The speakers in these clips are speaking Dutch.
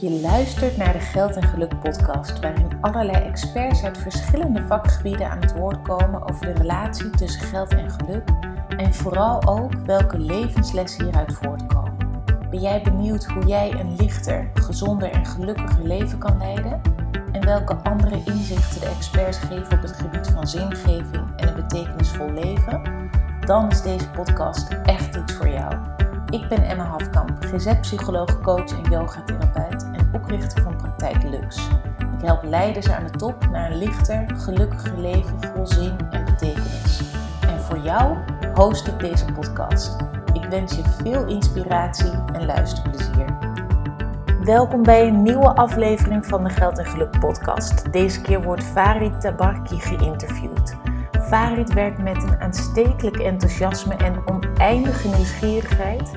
Je luistert naar de Geld en Geluk podcast, waarin allerlei experts uit verschillende vakgebieden aan het woord komen over de relatie tussen geld en geluk en vooral ook welke levenslessen hieruit voortkomen. Ben jij benieuwd hoe jij een lichter, gezonder en gelukkiger leven kan leiden? En welke andere inzichten de experts geven op het gebied van zingeving en een betekenisvol leven? Dan is deze podcast echt iets voor jou. Ik ben Emma Hafkamp, GZ-psycholoog, coach en yogatherapeut oprichter van Praktijk Lux. Ik help leiders aan de top naar een lichter, gelukkiger leven vol zin en betekenis. En voor jou host ik deze podcast. Ik wens je veel inspiratie en luisterplezier. Welkom bij een nieuwe aflevering van de Geld en Geluk podcast. Deze keer wordt Farid Tabarki geïnterviewd. Farid werkt met een aanstekelijk enthousiasme en oneindige nieuwsgierigheid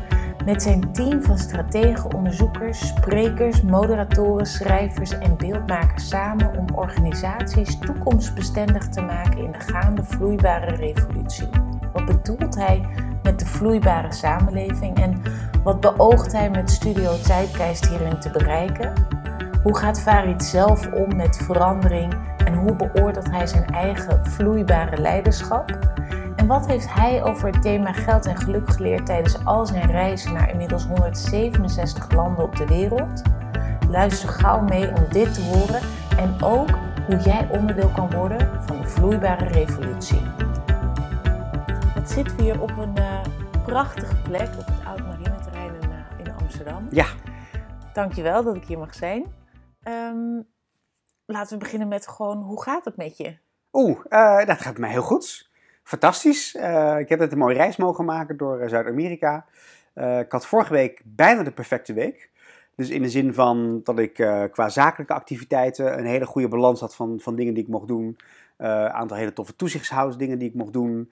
met zijn team van strategen, onderzoekers, sprekers, moderatoren, schrijvers en beeldmakers samen om organisaties toekomstbestendig te maken in de gaande vloeibare revolutie. Wat bedoelt hij met de vloeibare samenleving en wat beoogt hij met Studio Zeitgeist hierin te bereiken? Hoe gaat Farid zelf om met verandering en hoe beoordeelt hij zijn eigen vloeibare leiderschap? En wat heeft hij over het thema geld en geluk geleerd tijdens al zijn reizen naar inmiddels 167 landen op de wereld? Luister gauw mee om dit te horen en ook hoe jij onderdeel kan worden van de vloeibare revolutie. Wat zitten we hier op een uh, prachtige plek op het Oud Marineterrein in, uh, in Amsterdam. Ja. Dankjewel dat ik hier mag zijn. Um, laten we beginnen met gewoon, hoe gaat het met je? Oeh, uh, dat gaat mij heel goed. Fantastisch. Uh, ik heb net een mooie reis mogen maken door uh, Zuid-Amerika. ik had vorige week bijna de perfecte week. Dus in de zin van dat ik qua zakelijke activiteiten een hele goede balans had van, van dingen die ik mocht doen. Een aantal hele toffe toezichtshoudsdingen die ik mocht doen.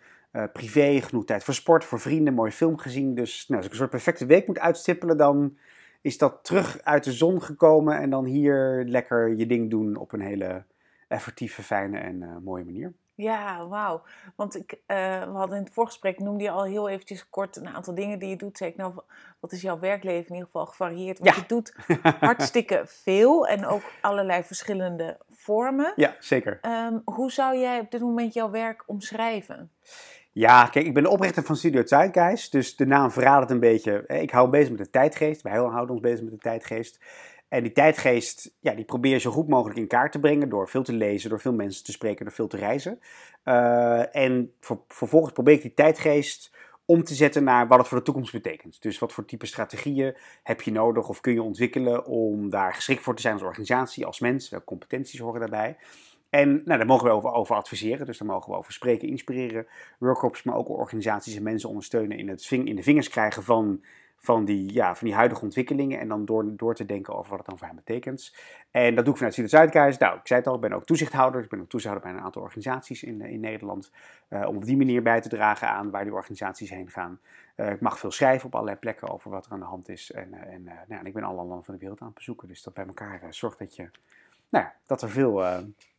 privé, genoeg tijd voor sport, voor vrienden, mooie film gezien. Dus nou, als ik een soort perfecte week moet uitstippelen, dan is dat terug uit de zon gekomen en dan hier lekker je ding doen op een hele effectieve, fijne en mooie manier. Ja, wauw. Want ik, uh, we hadden in het voorgesprek, noemde je al heel eventjes kort een aantal dingen die je doet. Zeg ik, nou, wat is jouw werkleven in ieder geval gevarieerd? Want ja. je doet hartstikke veel en ook allerlei verschillende vormen. Ja, zeker. Um, hoe zou jij op dit moment jouw werk omschrijven? Ja, kijk, ik ben de oprichter van Studio Zeitgeist, dus de naam verraadt het een beetje. Ik hou bezig met de tijdgeest, wij houden ons bezig met de tijdgeest. En die tijdgeest, ja, die probeer je zo goed mogelijk in kaart te brengen door veel te lezen, door veel mensen te spreken, door veel te reizen. Uh, en vervolgens probeer ik die tijdgeest om te zetten naar wat het voor de toekomst betekent. Dus wat voor type strategieën heb je nodig of kun je ontwikkelen om daar geschikt voor te zijn als organisatie, als mens, welke competenties horen daarbij. En nou, daar mogen we over, over adviseren, dus daar mogen we over spreken, inspireren, workshops, maar ook organisaties en mensen ondersteunen in het in de vingers krijgen van, van, die, ja, van die huidige ontwikkelingen en dan door, door te denken over wat het dan voor hen betekent. En dat doe ik vanuit Studio Zuidkruis. Nou, ik zei het al, ik ben ook toezichthouder. Ik ben ook toezichthouder bij een aantal organisaties in, in Nederland. Uh, om op die manier bij te dragen aan waar die organisaties heen gaan. Uh, ik mag veel schrijven op allerlei plekken over wat er aan de hand is. En, uh, en, nou, en ik ben alle landen van de wereld aan het bezoeken. Dus dat bij elkaar zorgt dat je nou, dat er veel,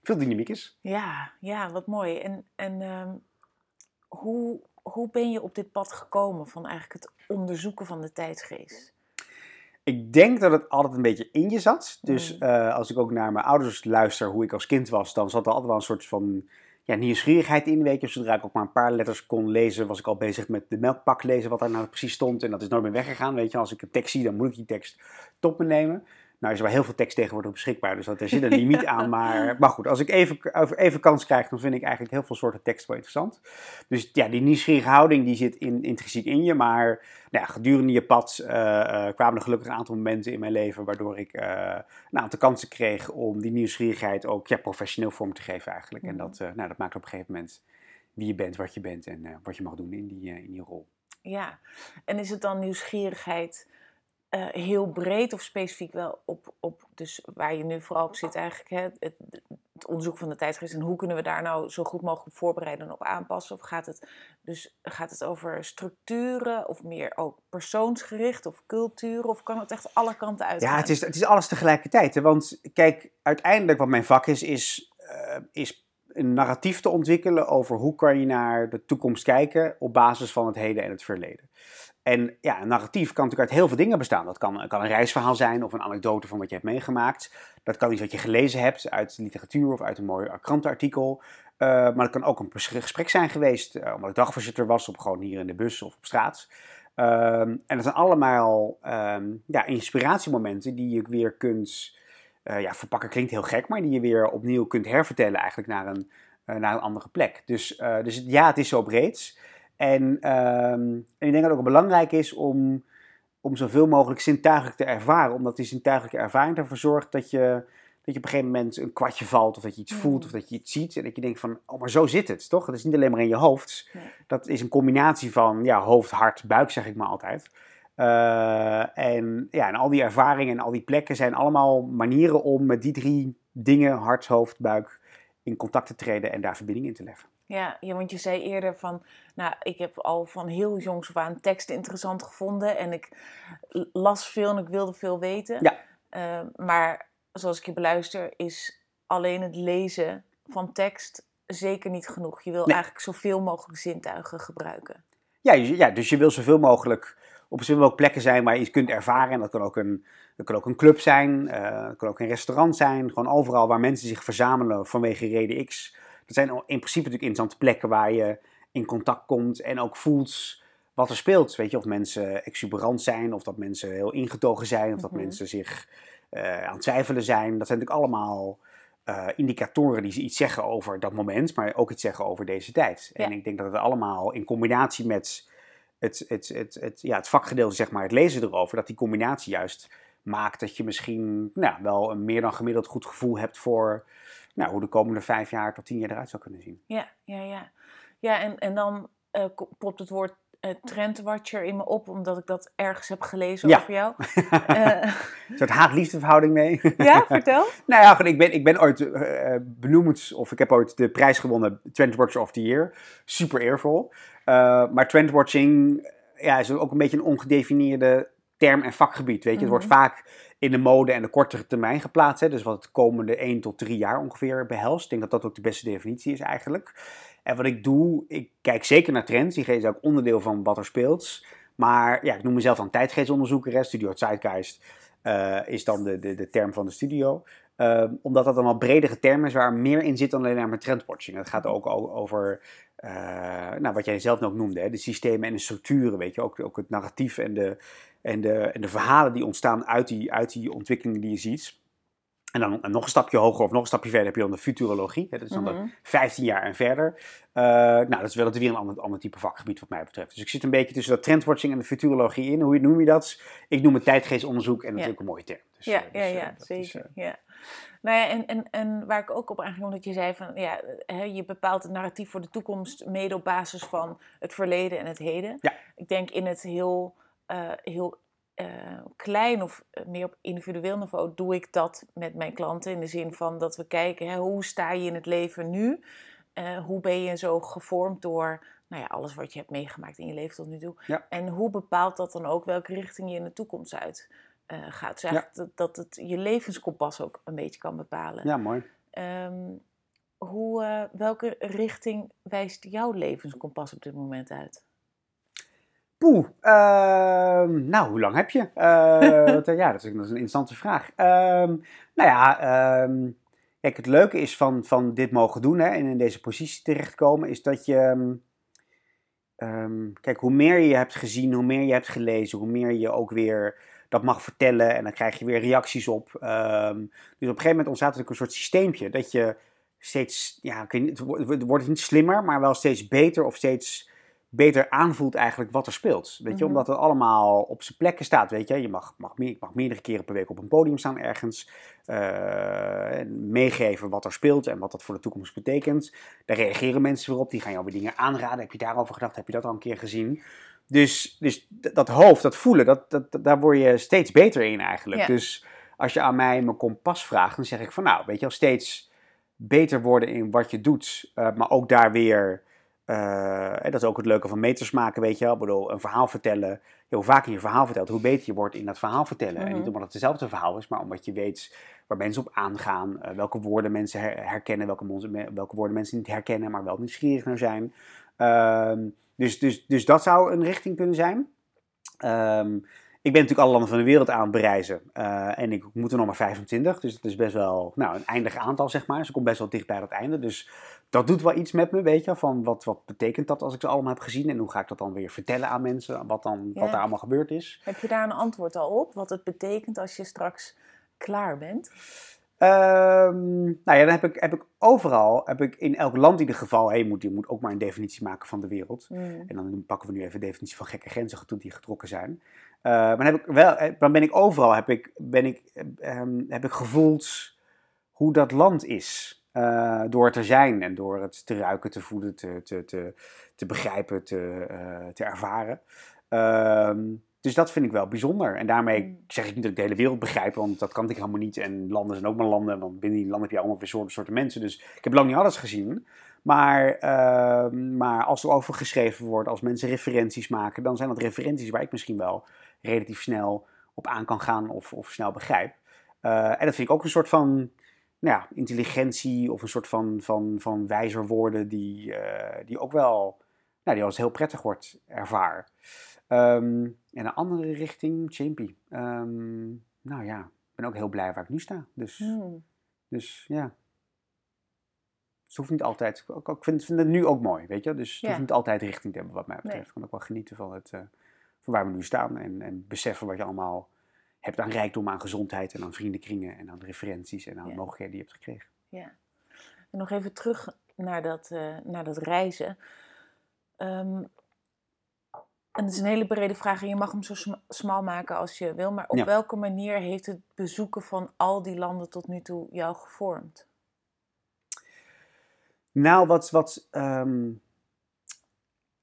veel dynamiek is. Ja, ja, wat mooi. En, en um, hoe, hoe ben je op dit pad gekomen van eigenlijk het onderzoeken van de tijdsgeest? Ik denk dat het altijd een beetje in je zat. Dus mm. uh, als ik ook naar mijn ouders luister, hoe ik als kind was, dan zat er altijd wel een soort van ja, nieuwsgierigheid in. Weet je, zodra ik ook maar een paar letters kon lezen, was ik al bezig met de melkpak lezen, wat daar nou precies stond. En dat is nooit meer weggegaan. Weet je, als ik een tekst zie, dan moet ik die tekst tot me nemen. Nou is er wel heel veel tekst tegenwoordig beschikbaar, dus er zit een limiet aan. Maar, maar goed, als ik even, even kans krijg, dan vind ik eigenlijk heel veel soorten tekst wel interessant. Dus ja, die nieuwsgierige houding die zit in, intrinsiek in je. Maar nou ja, gedurende je pad uh, uh, kwamen er gelukkig een aantal momenten in mijn leven waardoor ik uh, een aantal kansen kreeg om die nieuwsgierigheid ook ja, professioneel vorm te geven eigenlijk. En dat, nou, dat maakt op een gegeven moment wie je bent, wat je bent en wat je mag doen in die, in die rol. Ja, en is het dan nieuwsgierigheid uh, heel breed of specifiek wel op, op dus waar je nu vooral op zit eigenlijk, hè, het, het, onderzoek van de tijdgeest en hoe kunnen we daar nou zo goed mogelijk op voorbereiden en op aanpassen? Of gaat het, dus, gaat het over structuren of meer ook persoonsgericht of cultuur of kan het echt alle kanten uit? Ja, het is, het is alles tegelijkertijd. Hè? Want kijk, uiteindelijk wat mijn vak is, is, uh, is een narratief te ontwikkelen over hoe kan je naar de toekomst kijken op basis van het heden en het verleden. En ja, een narratief kan natuurlijk uit heel veel dingen bestaan. Dat kan, kan een reisverhaal zijn of een anekdote van wat je hebt meegemaakt. Dat kan iets wat je gelezen hebt uit literatuur of uit een mooi krantenartikel. Uh, maar dat kan ook een gesprek zijn geweest, uh, omdat ik dagvoorzitter was, of gewoon hier in de bus of op straat. Um, en dat zijn allemaal um, ja, inspiratiemomenten die je weer kunt, uh, ja, verpakken klinkt heel gek, maar die je weer opnieuw kunt hervertellen eigenlijk naar een, naar een andere plek. Dus, dus ja, het is zo breed. En, um, en ik denk dat het ook belangrijk is om, om zoveel mogelijk zintuigelijk te ervaren, omdat die zintuigelijke ervaring ervoor zorgt dat je dat je op een gegeven moment een kwartje valt of dat je iets voelt of dat je iets ziet en dat je denkt van, oh maar zo zit het, toch? Het is niet alleen maar in je hoofd. Dat is een combinatie van ja, hoofd, hart, buik zeg ik maar altijd. Uh, en ja, en al die ervaringen en al die plekken zijn allemaal manieren om met die drie dingen, hart, hoofd, buik, in contact te treden en daar verbinding in te leggen. Ja, ja, want je zei eerder van, nou, ik heb al van heel jongs af aan teksten interessant gevonden en ik las veel en ik wilde veel weten. Ja. Uh, maar zoals ik je beluister, is alleen het lezen van tekst zeker niet genoeg. Je wil eigenlijk zoveel mogelijk zintuigen gebruiken. Ja, ja, dus je wil zoveel mogelijk op zoveel mogelijk plekken zijn waar je iets kunt ervaren. En dat kan ook een, dat kan ook een club zijn, uh, dat kan ook een restaurant zijn. Gewoon overal waar mensen zich verzamelen vanwege reden X. Dat zijn in principe natuurlijk interessante plekken waar je in contact komt en ook voelt wat er speelt. Weet je, of mensen exuberant zijn, of dat mensen heel ingetogen zijn, of dat mhm. mensen zich uh, aan het twijfelen zijn. Dat zijn natuurlijk allemaal uh, indicatoren die iets zeggen over dat moment, maar ook iets zeggen over deze tijd. En ik denk dat het allemaal in combinatie met het, het, het, het, ja, het vakgedeelte, zeg maar, het lezen erover, dat die combinatie juist maakt dat je misschien nou, wel een meer dan gemiddeld goed gevoel hebt voor nou, hoe de komende vijf jaar tot tien jaar eruit zou kunnen zien. Ja, ja, ja. Ja, en, en dan uh, popt het woord uh, trendwatcher in me op, omdat ik dat ergens heb gelezen over jou. Uh, een soort haat-liefdeverhouding mee. ja, vertel. nou ja, ik ben, ik ben ooit uh, benoemd, of ik heb ooit de prijs gewonnen, Trendwatcher of the Year. Super eervol. maar trendwatching ja, is ook een beetje een ongedefinieerde term en vakgebied. Weet je? Het wordt mhm. vaak in de mode en de kortere termijn geplaatst. Hè? Dus wat het komende 1 tot 3 jaar ongeveer behelst. Ik denk dat dat ook de beste definitie is eigenlijk. En wat ik doe, ik kijk zeker naar trends. Die is ook onderdeel van wat er speelt. Maar ja, ik noem mezelf dan tijdgeestonderzoeker. Studio Zeitgeist uh, is dan de, de, de term van de studio. Uh, omdat dat dan al bredere term is waar meer in zit dan alleen maar trendwatching. Het gaat ook over uh, nou, wat jij zelf ook noemde, hè, de systemen en de structuren. Weet je, ook, ook het narratief en de, en, de, en de verhalen die ontstaan uit die, uit die ontwikkelingen die je ziet. En dan nog een stapje hoger of nog een stapje verder heb je dan de futurologie. Dat is dan mm 15 jaar en verder. Uh, nou, dat is wel weer een ander, ander type vakgebied wat mij betreft. Dus ik zit een beetje tussen dat trendwatching en de futurologie in. Hoe noem je dat? Ik noem het tijdgeestonderzoek en dat is ook een mooie term. Dus, ja, uh, dus, ja, ja, uh, zeker. Is, ja. Nou ja, en, en, en waar ik ook op aanging, omdat je zei van ja, je bepaalt het narratief voor de toekomst mede op basis van het verleden en het heden. Ja. Ik denk in het heel, heel uh, klein of eh, meer op individueel niveau doe ik dat met mijn klanten. In de zin van dat we kijken, hè, hoe sta je in het leven nu? Uh, hoe ben je zo gevormd door nou ja, alles wat je hebt meegemaakt in je leven tot nu toe? Ja. En hoe bepaalt dat dan ook welke richting je in de toekomst uit uh, gaat? Dus ja. dat, dat het je levenskompas ook een beetje kan bepalen. Ja, mooi. Um, hoe, welke richting wijst jouw levenskompas op dit moment uit? Poeh, ehm, nou, hoe lang heb je? Uh, ja, dat is, een interessante vraag. Uh, nou ja, ehm, kijk, het leuke is van, van dit mogen doen hè, en in deze positie terechtkomen, is dat je, kijk, hoe meer je hebt gezien, hoe meer je hebt gelezen, hoe meer je ook weer dat mag vertellen en dan krijg je weer reacties op. dus op een gegeven moment ontstaat er een soort systeempje dat je steeds, ja, het wordt niet slimmer, maar wel steeds beter of steeds beter aanvoelt eigenlijk wat er speelt. Weet je, mhm. omdat het allemaal op zijn plekken staat. Weet je, je mag, mag, meer, mag meerdere keren per week op een podium staan ergens. Uh, meegeven wat er speelt en wat dat voor de toekomst betekent. Daar reageren mensen weer op. Die gaan jou weer dingen aanraden. Heb je daarover gedacht? Heb je dat al een keer gezien? Dus, dus dat hoofd, dat voelen, dat, dat, daar word je steeds beter in eigenlijk. Dus als je aan mij mijn kompas vraagt, dan zeg ik van nou, weet je al steeds beter worden in wat je doet. Uh, maar ook daar weer uh, dat is ook het leuke van meters maken, weet je wel. Ik bedoel, een verhaal vertellen. hoe vaker je een verhaal vertelt, hoe beter je wordt in dat verhaal vertellen. En niet mhm. omdat het hetzelfde verhaal is, maar omdat je weet waar mensen op aangaan. Uh, welke woorden mensen herkennen, welke, welke, woorden mensen niet herkennen, maar wel nieuwsgierig naar zijn. Dus, dus, dus dat zou een richting kunnen zijn. Ehm, ik ben natuurlijk alle landen van de wereld aan het bereizen. Uh, en ik moet er nog maar 25. Dus dat is best wel nou, een eindig aantal, zeg maar. Dus ik kom best wel dicht bij het einde. Dus dat doet wel iets met me, weet je. Van wat, wat betekent dat als ik ze allemaal heb gezien? En hoe ga ik dat dan weer vertellen aan mensen? Wat, dan, wat daar allemaal gebeurd is. Heb je daar een antwoord al op? Wat het betekent als je straks klaar bent? Um, nou ja, dan heb ik, heb ik overal, heb ik in elk land in ieder geval, hey, je, moet, je moet ook maar een definitie maken van de wereld. Mm. En dan pakken we nu even de definitie van gekke grenzen die getrokken zijn. Uh, maar heb ik wel, eh, dan ben ik overal, heb ik, ben ik, um, heb ik gevoeld hoe dat land is. Uh, door het te zijn en door het te ruiken, te voelen, te, te, te, te begrijpen, te, uh, te ervaren. Dus dat vind ik wel bijzonder. En daarmee mm. zeg ik niet dat ik de hele wereld begrijp, want dat kan ik helemaal niet. En landen zijn ook maar landen, want binnen die landen heb je allemaal weer soorten, mensen. Dus ik heb lang niet alles gezien. Maar, uh, maar als er over geschreven wordt, als mensen referenties maken, dan zijn dat referenties waar ik misschien wel relatief snel op aan kan gaan of, of snel begrijp. Uh, en dat vind ik ook een soort van nou ja, intelligentie of een soort van, van, van wijzer worden die, uh, die ook wel nou, die als heel prettig wordt ervaar. Um, en een andere richting, Chimpy. Um, nou ja, ik ben ook heel blij waar ik nu sta. Dus, hmm. dus ja. Het hoeft niet altijd. Ik vind, vind het nu ook mooi, weet je. Dus het hoeft niet altijd richting te hebben, wat mij betreft. Ik kan ook wel genieten van, het, uh, van waar we nu staan. En, en beseffen wat je allemaal hebt aan rijkdom, aan gezondheid en aan vriendenkringen en aan referenties en aan ja. mogelijkheden die je hebt gekregen. Ja. En nog even terug naar dat, uh, naar dat reizen. Um, en het is een hele brede vraag en je mag hem zo sm smal maken als je wil. Maar op welke manier heeft het bezoeken van al die landen tot nu toe jou gevormd? Nou, wat, wat um,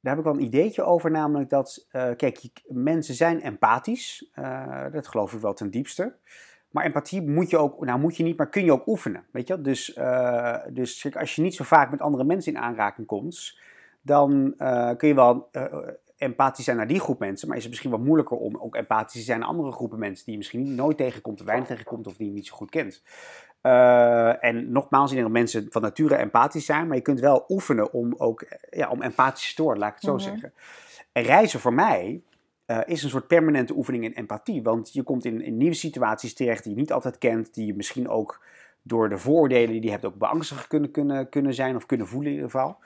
daar heb ik wel een ideetje over, namelijk dat, uh, kijk, mensen zijn empathisch. Uh, dat geloof ik wel ten diepste. Maar empathie moet je ook, nou moet je niet, maar kun je ook oefenen. Weet je? Dus, uh, dus als je niet zo vaak met andere mensen in aanraking komt, dan kun je wel empathisch zijn naar die groep mensen, maar is het misschien wat moeilijker om ook empathisch te zijn naar andere groepen mensen die je misschien nooit tegenkomt, of weinig tegenkomt of die je niet zo goed kent. Uh, en nogmaals, ik denk dat mensen van nature empathisch zijn, maar je kunt wel oefenen om ook ja, om empathisch te worden, laat ik het zo mhm. zeggen. En reizen voor mij uh, is een soort permanente oefening in empathie, want je komt in, in, nieuwe situaties terecht die je niet altijd kent, die je misschien ook door de vooroordelen die je hebt ook beangstigd kunnen, kunnen, kunnen zijn of kunnen voelen in ieder geval.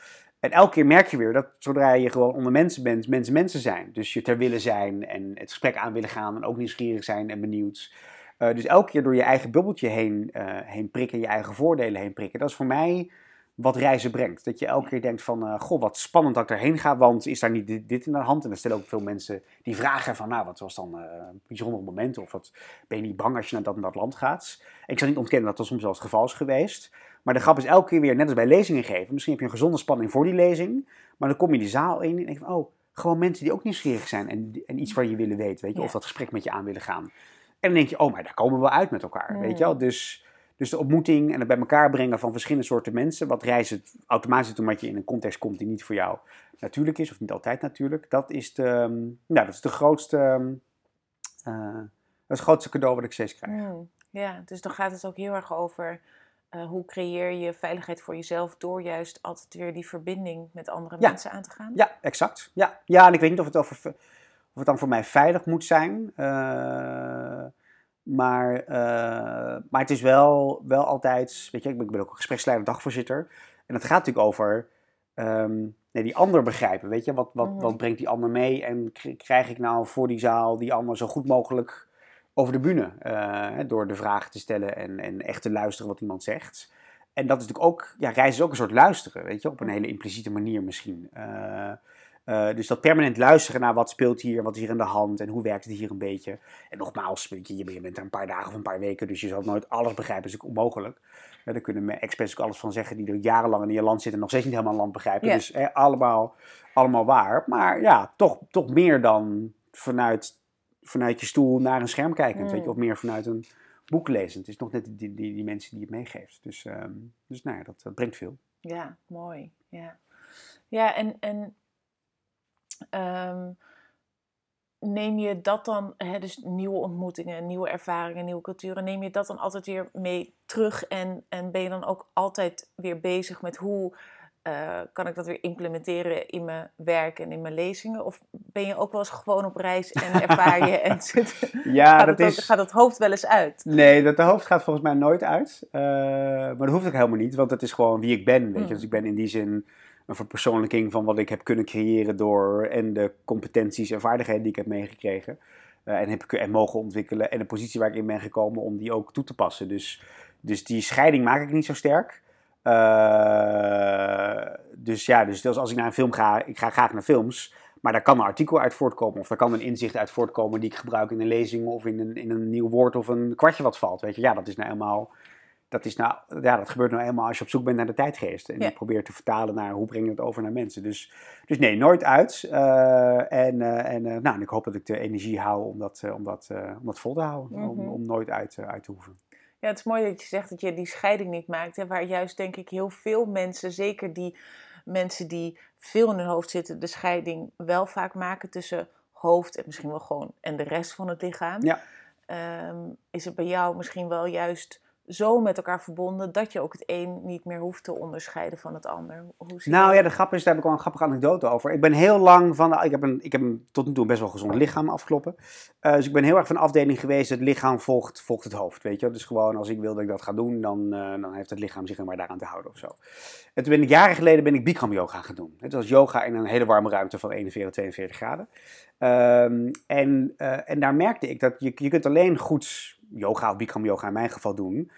En elke keer merk je weer dat zodra je gewoon onder mensen bent, mensen mensen zijn. Dus je ter willen zijn en het gesprek aan willen gaan en ook nieuwsgierig zijn en benieuwd. Uh, dus elke keer door je eigen bubbeltje heen, uh, heen prikken, je eigen voordelen heen prikken. Dat is voor mij wat reizen brengt. Dat je elke keer denkt van, uh, goh, wat spannend dat ik erheen ga, want is daar niet dit, dit, in de hand? En dan stellen ook veel mensen die vragen van, nou, wat was dan een bijzonder moment? Of ben je niet bang als je naar dat en dat land gaat? Ik zal niet ontkennen dat dat soms wel het geval is geweest. Maar de grap is elke keer weer, net als bij lezingen geven. Misschien heb je een gezonde spanning voor die lezing. Maar dan kom je die zaal in en denk van, oh, gewoon mensen die ook nieuwsgierig zijn en, en iets van je willen weten. Weet je, of dat gesprek met je aan willen gaan. En dan denk je, oh, maar daar komen we wel uit met elkaar. Weet je wel? Dus, dus de ontmoeting en het bij elkaar brengen van verschillende soorten mensen. Wat reizen automatisch doet omdat je in een context komt die niet voor jou natuurlijk is. Of niet altijd natuurlijk. Dat is de, nou, dat is de grootste, uh, dat is het grootste cadeau wat ik steeds krijg. Mm, ja, dus dan gaat het ook heel erg over uh, hoe creëer je veiligheid voor jezelf door juist altijd weer die verbinding met andere mensen aan te gaan? Ja, exact. Ja, ja en ik weet niet of het, over, of het dan voor mij veilig moet zijn. Uh, maar, uh, maar het is wel, wel altijd, weet je, ik ben, ik ben ook een gespreksleider, dagvoorzitter. En het gaat natuurlijk over um, nee, die ander begrijpen. Weet je, wat, wat, mm -hmm. wat brengt die ander mee? En krijg ik nou voor die zaal die ander zo goed mogelijk over de bühne. Uh, door de vragen te stellen en, en echt te luisteren wat iemand zegt. En dat is natuurlijk ook, ja, reizen is ook een soort luisteren, weet je, op een hele impliciete manier misschien. Uh, uh, dus dat permanent luisteren naar wat speelt hier, wat is hier in de hand en hoe werkt het hier een beetje. En nogmaals, je, je bent er een paar dagen of een paar weken, dus je zal nooit alles begrijpen, dat is ook onmogelijk. Ja, daar kunnen experts ook alles van zeggen die er jarenlang in je land zitten en nog steeds niet helemaal land begrijpen. Yeah. Dus eh, allemaal, allemaal waar. Maar ja, toch, toch meer dan vanuit vanuit je stoel naar een scherm kijkend, weet je, mm. of meer vanuit een boek lezend. Het is nog net die, die, die mensen die het meegeeft. Dus, um, dus nou ja, dat, dat, brengt veel. Ja, mooi. Ja, ja en, en um, neem je dat dan, hè, dus nieuwe ontmoetingen, nieuwe ervaringen, nieuwe culturen, neem je dat dan altijd weer mee terug en, en ben je dan ook altijd weer bezig met hoe eh, kan ik dat weer implementeren in mijn werk en in mijn lezingen? Of ben je ook wel eens gewoon op reis en ervaar je en zit, Ja, gaat, dat het, is... gaat het hoofd wel eens uit? Nee, dat de hoofd gaat volgens mij nooit uit. Eh, maar dat hoeft ook helemaal niet, want het is gewoon wie ik ben. Weet je? Mm. Dus ik ben in die zin een verpersoonlijking van wat ik heb kunnen creëren door en de competenties en vaardigheden die ik heb meegekregen. eh, en, heb, en mogen ontwikkelen en de positie waar ik in ben gekomen om die ook toe te passen. Dus, dus die scheiding maak ik niet zo sterk. Eh, dus ja, dus als ik naar een film ga, ik ga graag naar films. Maar daar kan een artikel uit voortkomen. Of daar kan een inzicht uit voortkomen die ik gebruik in een lezing. Of in een, in een nieuw woord of een kwartje wat valt. Weet je, ja, dat is nou eenmaal. Dat, is nou, ja, dat gebeurt nou eenmaal als je op zoek bent naar de tijdgeest. En Ja. je probeert te vertalen naar hoe breng je het over naar mensen. Dus, dus nee, nooit uit. Eh, en eh, en, nou, en ik hoop dat ik de energie hou om dat, om dat, om dat vol te houden. om, Mhm. om nooit uit, uit te hoeven. Ja, het is mooi dat je zegt dat je die scheiding niet maakt. Hè, waar juist denk ik heel veel mensen, zeker die mensen die veel in hun hoofd zitten, de scheiding wel vaak maken tussen hoofd en misschien wel gewoon en de rest van het lichaam. Ja. Ehm, is het bij jou misschien wel juist zo met elkaar verbonden dat je ook het een niet meer hoeft te onderscheiden van het ander? Hoe Nou ja, de grap is, daar heb ik wel een grappige anekdote over. Ik ben heel lang van, ik heb, een, ik heb een tot nu toe een best wel gezond lichaam afkloppen. Eh, dus ik ben heel erg van de afdeling geweest, het lichaam volgt, volgt het hoofd, weet je. wel. Dus gewoon, als ik wil dat ik dat ga doen, dan, eh, dan heeft het lichaam zich er maar daaraan te houden of zo. En toen ben ik jaren geleden ben ik Bikram yoga gaan doen. Het was yoga in een hele warme ruimte van 41, 42 graden. Ehm, en, eh, en daar merkte ik dat je, je kunt alleen goed yoga of Bikram yoga in mijn geval doen...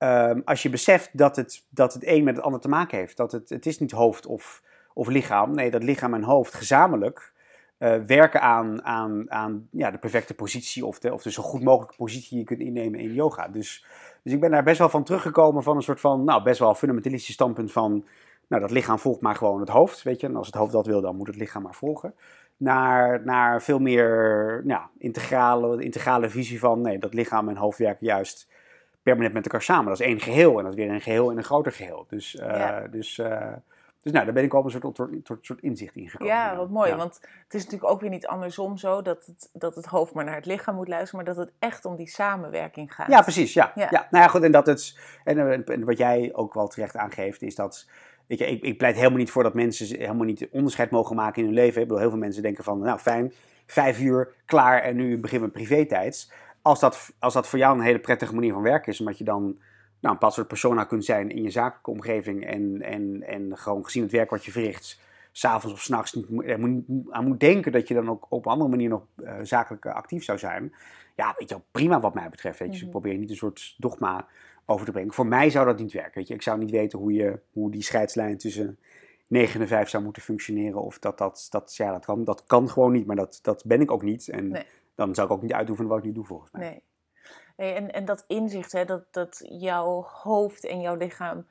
Ehm, als je beseft dat het, dat het een met het ander te maken heeft. Dat het, het is niet hoofd of, of lichaam. Nee, dat lichaam en hoofd gezamenlijk eh, werken aan, aan, aan ja, de perfecte positie. Of de, of de zo goed mogelijke positie die je kunt innemen in yoga. Dus, dus ik ben daar best wel van teruggekomen van een soort van, nou best wel fundamentalistisch standpunt van... Nou, dat lichaam volgt maar gewoon het hoofd, weet je. En als het hoofd dat wil, dan moet het lichaam maar volgen. Naar, naar veel meer nou, integrale, integrale visie van, nee, dat lichaam en hoofd werken juist permanent met elkaar samen. Dat is één geheel en dat is weer een geheel in een groter geheel. Dus, eh, Ja. dus, eh, dus nou, daar ben ik wel op een soort, soort, soort, soort inzicht in gekomen. Ja, wat mooi. Ja. Want het is natuurlijk ook weer niet andersom zo dat het, dat het hoofd maar naar het lichaam moet luisteren, maar dat het echt om die samenwerking gaat. Ja, precies. Ja. Ja. Ja. Nou ja, goed. En, dat het, en, en, en wat jij ook wel terecht aangeeft, is dat. Weet je, ik, ik pleit helemaal niet voor dat mensen helemaal niet onderscheid mogen maken in hun leven. Ik bedoel, heel veel mensen denken van, nou fijn, vijf uur, klaar en nu begin mijn privé-tijd. Als dat, als dat voor jou een hele prettige manier van werken is, omdat je dan nou, een bepaald soort persona kunt zijn in je zakelijke omgeving en, en, en gewoon gezien het werk wat je verricht, s'avonds of s'nachts niet aan moet denken dat je dan ook op een andere manier nog eh, zakelijk actief zou zijn. Ja, weet je wel, prima wat mij betreft. Weet je. Dus Mhm. ik probeer niet een soort dogma over te brengen. Voor mij zou dat niet werken. Weet je. Ik zou niet weten hoe, je, hoe die scheidslijn tussen 9 en 5 zou moeten functioneren. Of dat dat, dat, ja, dat, kan, dat kan gewoon niet, maar dat, dat ben ik ook niet. En Nee. dan zou ik ook niet uitoefenen wat ik nu doe, volgens mij. Nee. nee en, en dat inzicht, hè, dat, dat jouw hoofd en jouw lichaam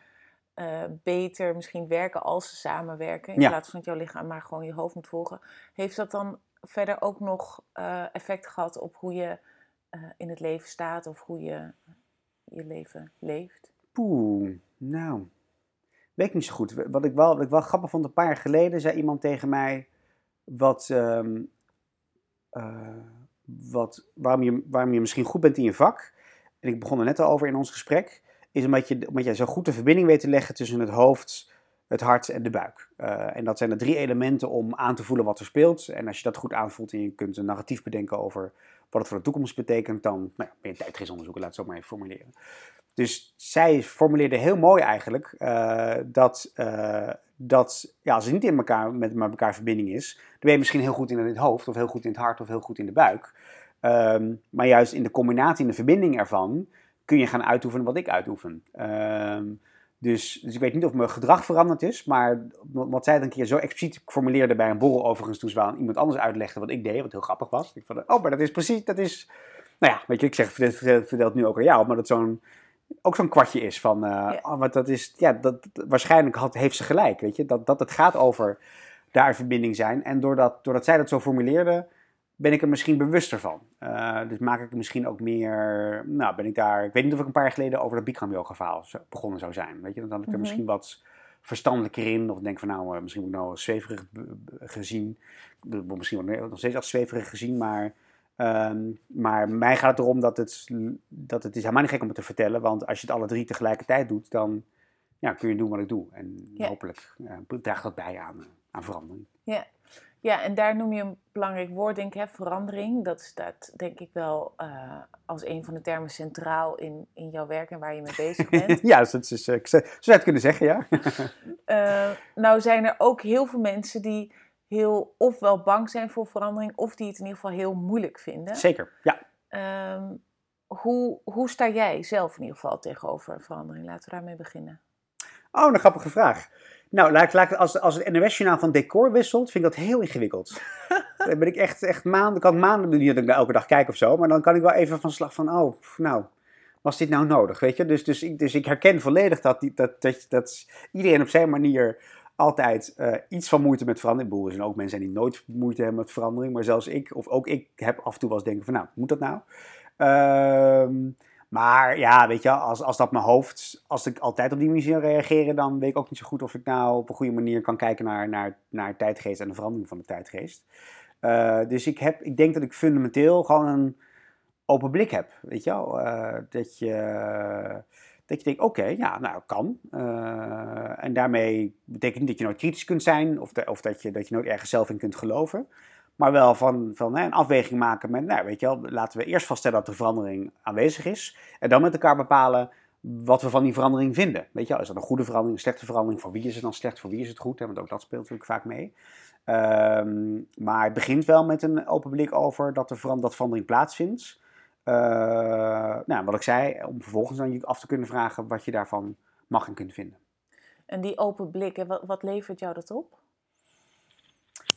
eh, beter misschien werken als ze samenwerken, in Ja. plaats van dat jouw lichaam maar gewoon je hoofd moet volgen. Heeft dat dan verder ook nog eh, effect gehad op hoe je eh, in het leven staat of hoe je je leven leeft? Poeh, nou, weet ik niet zo goed. Wat ik wel, wat ik wel grappig vond, een paar jaar geleden zei iemand tegen mij wat, ehm, eh, wat, waarom, je, waarom je misschien goed bent in je vak. En ik begon er net al over in ons gesprek. Is omdat je, omdat je zo goed de verbinding weet te leggen tussen het hoofd, het hart en de buik. Eh, en dat zijn de drie elementen om aan te voelen wat er speelt. En als je dat goed aanvoelt en je kunt een narratief bedenken over wat het voor de toekomst betekent, dan nou, ja, ben je tijdgeestonderzoeker, laat het zo maar even formuleren. Dus zij formuleerde heel mooi eigenlijk eh, dat, eh, dat ja, als het niet in elkaar, met met elkaar verbinding is, dan ben je misschien heel goed in het hoofd, of heel goed in het hart, of heel goed in de buik. Ehm, maar juist in de combinatie, in de verbinding ervan, kun je gaan uitoefenen wat ik uitoefen. Ehm, dus, dus ik weet niet of mijn gedrag veranderd is, maar wat zij het een keer zo expliciet formuleerde bij een borrel overigens, toen ze wel aan iemand anders uitlegde wat ik deed, wat heel grappig was. Ik vond, oh, maar dat is precies, dat is, nou ja, weet je, ik zeg, vertel, het nu ook aan jou, maar dat zo'n, ook zo'n kwartje is van, Ja. oh, want dat is, ja, dat, waarschijnlijk had, heeft ze gelijk, weet je, dat, dat het gaat over daar een verbinding zijn. En doordat, doordat zij dat zo formuleerde, ben ik er misschien bewuster van. Eh, dus maak ik misschien ook meer, nou ben ik daar, ik weet niet of ik een paar jaar geleden over dat Bikram yoga verhaal begonnen zou zijn, weet je, dan had ik er Mhm. misschien wat verstandelijker in, of denk van nou, eh, misschien word ik nou zweverig gezien, Ik word misschien nog steeds als zweverig gezien, maar Ehm, maar mij gaat het erom dat het, dat het is helemaal niet gek om het te vertellen. Want als je het alle drie tegelijkertijd doet, dan ja, kun je doen wat ik doe. En hopelijk uh, draagt dat bij aan, aan verandering. Ja. Ja, en daar noem je een belangrijk woord, denk ik, hè, verandering. Dat staat denk ik wel als een van de termen centraal in, in jouw werk en waar je mee bezig bent. ja, dat is, ik zou het kunnen zeggen, ja. nou zijn er ook heel veel mensen die heel ofwel bang zijn voor verandering, of die het in ieder geval heel moeilijk vinden. Zeker, ja. Ehm, hoe, hoe sta jij zelf in ieder geval tegenover verandering? Laten we daarmee beginnen. Oh, een grappige vraag. Nou, laat, laat, als, als het NOS-journaal van decor wisselt, vind ik dat heel ingewikkeld. dan ben ik echt, echt maanden, kan maanden doen, niet dat ik elke dag kijk of zo, maar dan kan ik wel even van slag van, oh, nou, was dit nou nodig, weet je? Dus, dus, ik, dus ik herken volledig dat, dat, dat, dat iedereen op zijn manier altijd uh, iets van moeite met verandering. Er zijn ook mensen die nooit moeite hebben met verandering. Maar zelfs ik, of ook ik, heb af en toe wel eens denken van, nou, moet dat nou? Ehm, maar ja, weet je, als, als dat mijn hoofd, als ik altijd op die manier reageren, dan weet ik ook niet zo goed of ik nou op een goede manier kan kijken naar, naar, naar tijdgeest en de verandering van de tijdgeest. Uh, dus ik, heb, ik denk dat ik fundamenteel gewoon een open blik heb, weet je wel. Uh, dat je dat je denkt, oké, ja, nou, kan. Uh, en daarmee betekent niet dat je nooit kritisch kunt zijn of, of dat, je, dat je nooit ergens zelf in kunt geloven. Maar wel van, van hè, een afweging maken met, nou, weet je wel, laten we eerst vaststellen dat de verandering aanwezig is. En dan met elkaar bepalen wat we van die verandering vinden. Weet je wel, is dat een goede verandering, een slechte verandering? Voor wie is het dan slecht, voor wie is het goed? Hè? Want ook dat speelt natuurlijk vaak mee. Um, maar het begint wel met een open blik over dat, de verandering, dat verandering plaatsvindt. Uh, nou, wat ik zei, om vervolgens dan je af te kunnen vragen wat je daarvan mag en kunt vinden. En die open blik, wat levert jou dat op?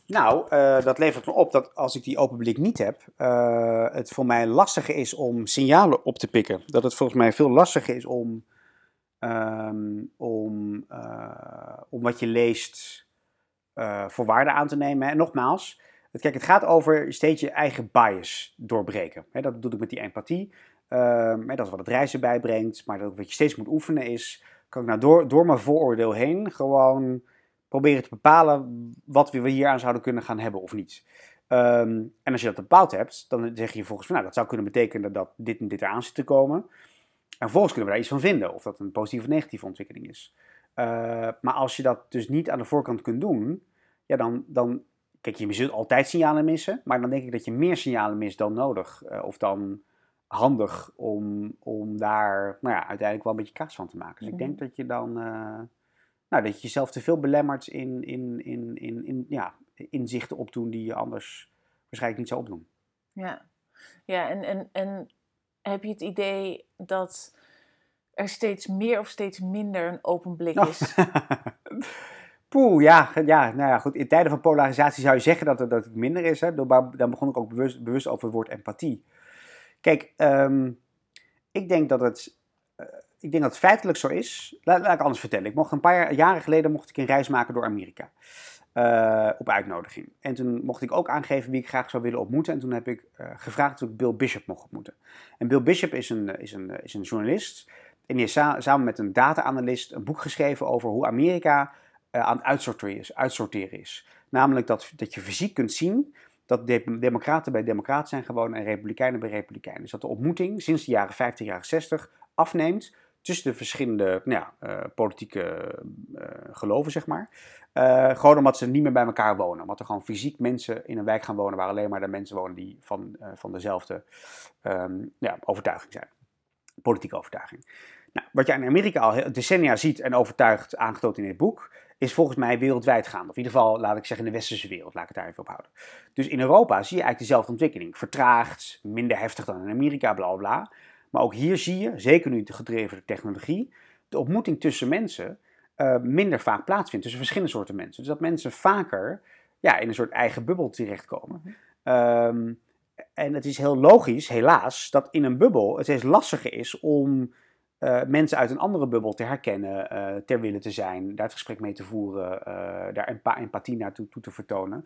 Nou, uh, dat levert me op dat als ik die open blik niet heb, uh, het voor mij lastiger is om signalen op te pikken. Dat het volgens mij veel lastiger is om, um, om, om wat je leest voor waarde aan te nemen. En nogmaals, Kijk, het gaat over steeds je eigen bias doorbreken. dat doe ik met die empathie. Um, dat is wat het reizen bijbrengt. Maar dat wat je steeds moet oefenen is, kan ik nou door, door mijn vooroordeel heen gewoon proberen te bepalen wat we hier aan zouden kunnen gaan hebben of niet. Um, en als je dat bepaald hebt, dan zeg je volgens mij, nou, dat zou kunnen betekenen dat dit en dit eraan zit te komen. En vervolgens kunnen we daar iets van vinden, of dat een positieve of negatieve ontwikkeling is. Uh, maar als je dat dus niet aan de voorkant kunt doen, ja, dan, dan Kijk, je zult altijd signalen missen, maar dan denk ik dat je meer signalen mist dan nodig. Uh, of dan handig om, om daar nou ja, uiteindelijk wel een beetje kaas van te maken. Dus ik denk mhm. dat je dan uh, nou, dat je jezelf te veel belemmert in, in, in, in, in ja, inzichten opdoen die je anders waarschijnlijk niet zou opdoen. Ja, ja en, en, en heb je het idee dat er steeds meer of steeds minder een open blik is? Poeh, ja, ja, nou ja, goed. In tijden van polarisatie zou je zeggen dat het, dat het minder is. Hè? Dan begon ik ook bewust, bewust over het woord empathie. Kijk, um, ik denk dat het. Ik denk dat het feitelijk zo is. Laat, ik anders vertellen. Ik mocht een paar jaren geleden mocht ik een reis maken door Amerika. Uh, op uitnodiging. En toen mocht ik ook aangeven wie ik graag zou willen ontmoeten. En toen heb ik uh, gevraagd of ik Bill Bishop mocht ontmoeten. En Bill Bishop is een, is een, is een journalist. En die heeft sa samen met een data-analyst een boek geschreven over hoe Amerika aan het uitsorteren is. Namelijk dat, dat je fysiek kunt zien dat de democraten bij democraten zijn gewoon en republikeinen bij republikeinen. Dus dat de ontmoeting sinds de jaren 50, jaren 60 afneemt tussen de verschillende nou ja, uh, politieke uh, geloven, zeg maar. Uh, gewoon omdat ze niet meer bij elkaar wonen. Omdat er gewoon fysiek mensen in een wijk gaan wonen waar alleen maar de mensen wonen die van, van dezelfde um, ja, overtuiging zijn. Politieke overtuiging. Nou, wat je in Amerika al decennia ziet en overtuigd aangetoond in dit boek, is volgens mij wereldwijd gaande. Of in ieder geval, laat ik zeggen, in de westerse wereld. Laat ik het daar even op houden. Dus in Europa zie je eigenlijk dezelfde ontwikkeling. Vertraagd, minder heftig dan in Amerika, bla bla. Maar ook hier zie je, zeker nu gedreven door technologie, de ontmoeting tussen mensen uh, minder vaak plaatsvindt. Tussen verschillende soorten mensen. Dus dat mensen vaker ja, in een soort eigen bubbel terechtkomen. Um, en het is heel logisch, helaas, dat in een bubbel het steeds lastiger is om uh, mensen uit een andere bubbel te herkennen, uh, ter willen te zijn, daar het gesprek mee te voeren, uh, daar empa empathie naartoe toe te vertonen.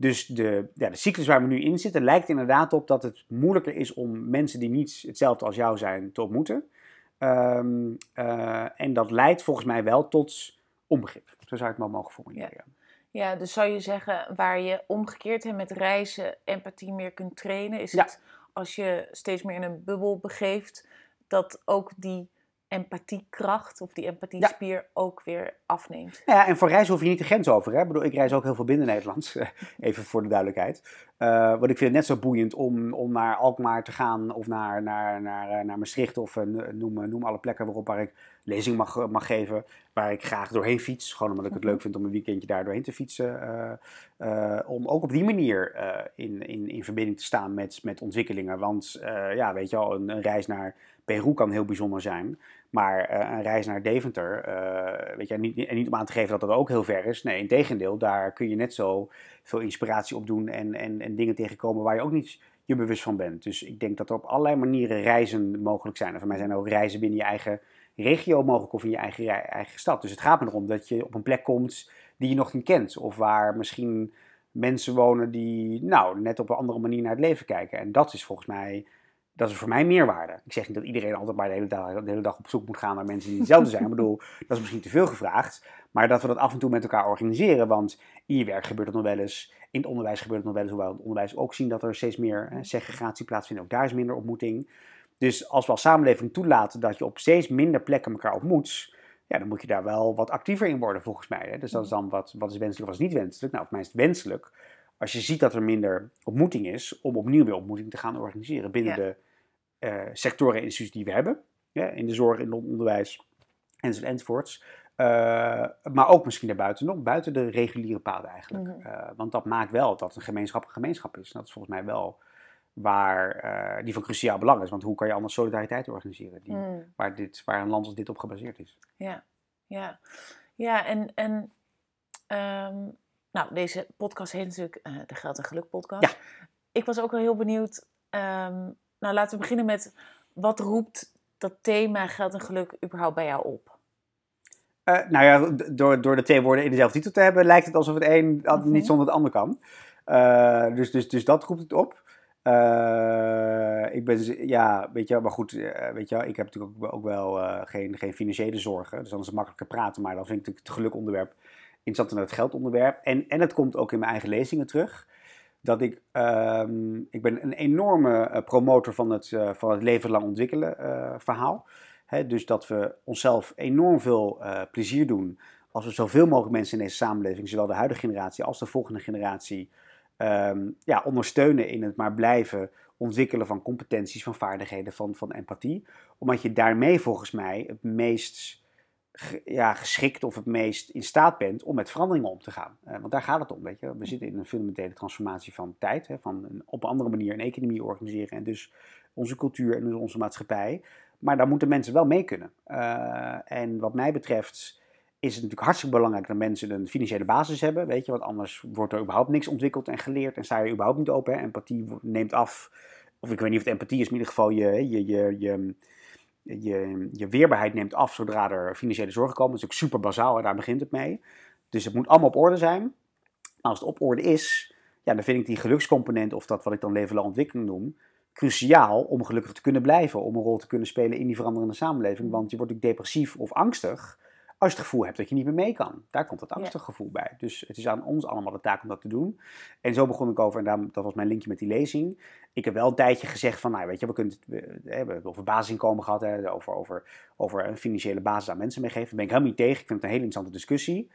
Dus de, ja, de cyclus waar we nu in zitten lijkt inderdaad op dat het moeilijker is om mensen die niet hetzelfde als jou zijn te ontmoeten. Um, en dat leidt volgens mij wel tot onbegrip. Zo zou ik het maar mogen formuleren. Ja. ja. dus zou je zeggen, waar je omgekeerd met reizen empathie meer kunt trainen, is het als je steeds meer in een bubbel begeeft, dat ook die empathiekracht of die empathiespier ook weer afneemt. Ja, en voor reizen hoef je niet de grens over. Hè? Ik bedoel, ik reis ook heel veel binnen Nederland, even voor de duidelijkheid. Uh, want ik vind het net zo boeiend om, om naar Alkmaar te gaan of naar, naar, naar, eh, naar Maastricht of uh, noem, noem alle plekken waarop waar ik lezing mag, mag geven, waar ik graag doorheen fiets. Gewoon omdat ik het mhm. leuk vind om een weekendje daar doorheen te fietsen. om ook op die manier in, in, in verbinding te staan met, met ontwikkelingen. Want ja, weet je al, een, een reis naar Peru kan heel bijzonder zijn. Maar eh, een reis naar Deventer, uh, weet je, en niet, niet om aan te geven dat dat ook heel ver is. Nee, in tegendeel, daar kun je net zo veel inspiratie op doen en, en, en dingen tegenkomen waar je ook niet je bewust van bent. Dus ik denk dat er op allerlei manieren reizen mogelijk zijn. En voor mij zijn er ook reizen binnen je eigen regio mogelijk of in je eigen, eigen stad. Dus het gaat me erom dat je op een plek komt die je nog niet kent. Of waar misschien mensen wonen die nou, net op een andere manier naar het leven kijken. En dat is volgens mij dat is voor mij meerwaarde. Ik zeg niet dat iedereen altijd maar de hele, dag, de hele dag op zoek moet gaan naar mensen die hetzelfde zijn. Ik bedoel, dat is misschien te veel gevraagd. Maar dat we dat af en toe met elkaar organiseren. Want in je werk gebeurt het nog wel eens. In het onderwijs gebeurt het nog wel eens. Hoewel het onderwijs ook zien dat er steeds meer hè, segregatie plaatsvindt. Ook daar is minder ontmoeting. Dus als we als samenleving toelaten dat je op steeds minder plekken elkaar ontmoet. Ja, dan moet je daar wel wat actiever in worden volgens mij. Hè? Dus dat is dan wat, wat is wenselijk, wat is niet wenselijk. Nou, voor mij is het wenselijk als je ziet dat er minder ontmoeting is, om opnieuw weer ontmoeting te gaan organiseren binnen de sectoren en instituties die we hebben. in de zorg, in het onderwijs enzovoorts. Uh, maar ook misschien daarbuiten nog, buiten de reguliere paden eigenlijk. Mhm. Eh, want dat maakt wel dat een gemeenschap een gemeenschap is. dat is volgens mij wel waar, die van cruciaal belang is. Want hoe kan je anders solidariteit organiseren? Die, mhm. waar, dit, waar een land als dit op gebaseerd is. Ja, ja. ja en, en um, nou, deze podcast heet natuurlijk de Geld en Geluk podcast. Ja. Ik was ook wel heel benieuwd... Um, nou, laten we beginnen met wat roept dat thema geld en geluk überhaupt bij jou op? Uh, nou ja, door, door de twee woorden in dezelfde titel te hebben, lijkt het alsof het een mhm. niet zonder het ander kan. Uh, dus, dus, dus dat roept het op. Uh, ik ben, ja, weet je, maar goed, weet je, ik heb natuurlijk ook, ook wel geen, geen financiële zorgen. Dus dan is het makkelijker praten, maar dan vind ik het gelukonderwerp interessant dan het geldonderwerp. En, en het komt ook in mijn eigen lezingen terug dat ik, um, ik ben een enorme uh, promotor van het, uh, van het leven lang ontwikkelen uh, verhaal. He, dus dat we onszelf enorm veel plezier doen als we zoveel mogelijk mensen in deze samenleving, zowel de huidige generatie als de volgende generatie, um, ja, ondersteunen in het maar blijven ontwikkelen van competenties, van vaardigheden, van, van empathie. Omdat je daarmee volgens mij het meest ja, geschikt of het meest in staat bent om met veranderingen om te gaan. Uh, want daar gaat het om, weet je. We zitten in een fundamentele transformatie van tijd, hè, van een, op een andere manier een economie organiseren en dus onze cultuur en dus onze maatschappij. Maar daar moeten mensen wel mee kunnen. Uh, en wat mij betreft is het natuurlijk hartstikke belangrijk dat mensen een financiële basis hebben, weet je, want anders wordt er überhaupt niks ontwikkeld en geleerd en sta je überhaupt niet open. Hè. Empathie neemt af, of ik weet niet of het empathie is, maar in ieder geval je, je, je, je je, je weerbaarheid neemt af zodra er financiële zorgen komen. Dat is ook super bazaal en daar begint het mee. Dus het moet allemaal op orde zijn. Als het op orde is, ja, dan vind ik die gelukscomponent, of dat wat ik dan leven ontwikkeling noem, cruciaal om gelukkig te kunnen blijven. Om een rol te kunnen spelen in die veranderende samenleving. Want je wordt ook depressief of angstig als je het gevoel hebt dat je niet meer mee kan. Daar komt het angstig gevoel bij. Dus het is aan ons allemaal de taak om dat te doen. En zo begon ik over, en dat was mijn linkje met die lezing. Ik heb wel een tijdje gezegd van, nou weet je, we, kunnen, we hebben het over basisinkomen gehad, hè, over, over, over een financiële basis aan mensen meegeven. Daar ben ik helemaal niet tegen. Ik vind het een hele interessante discussie.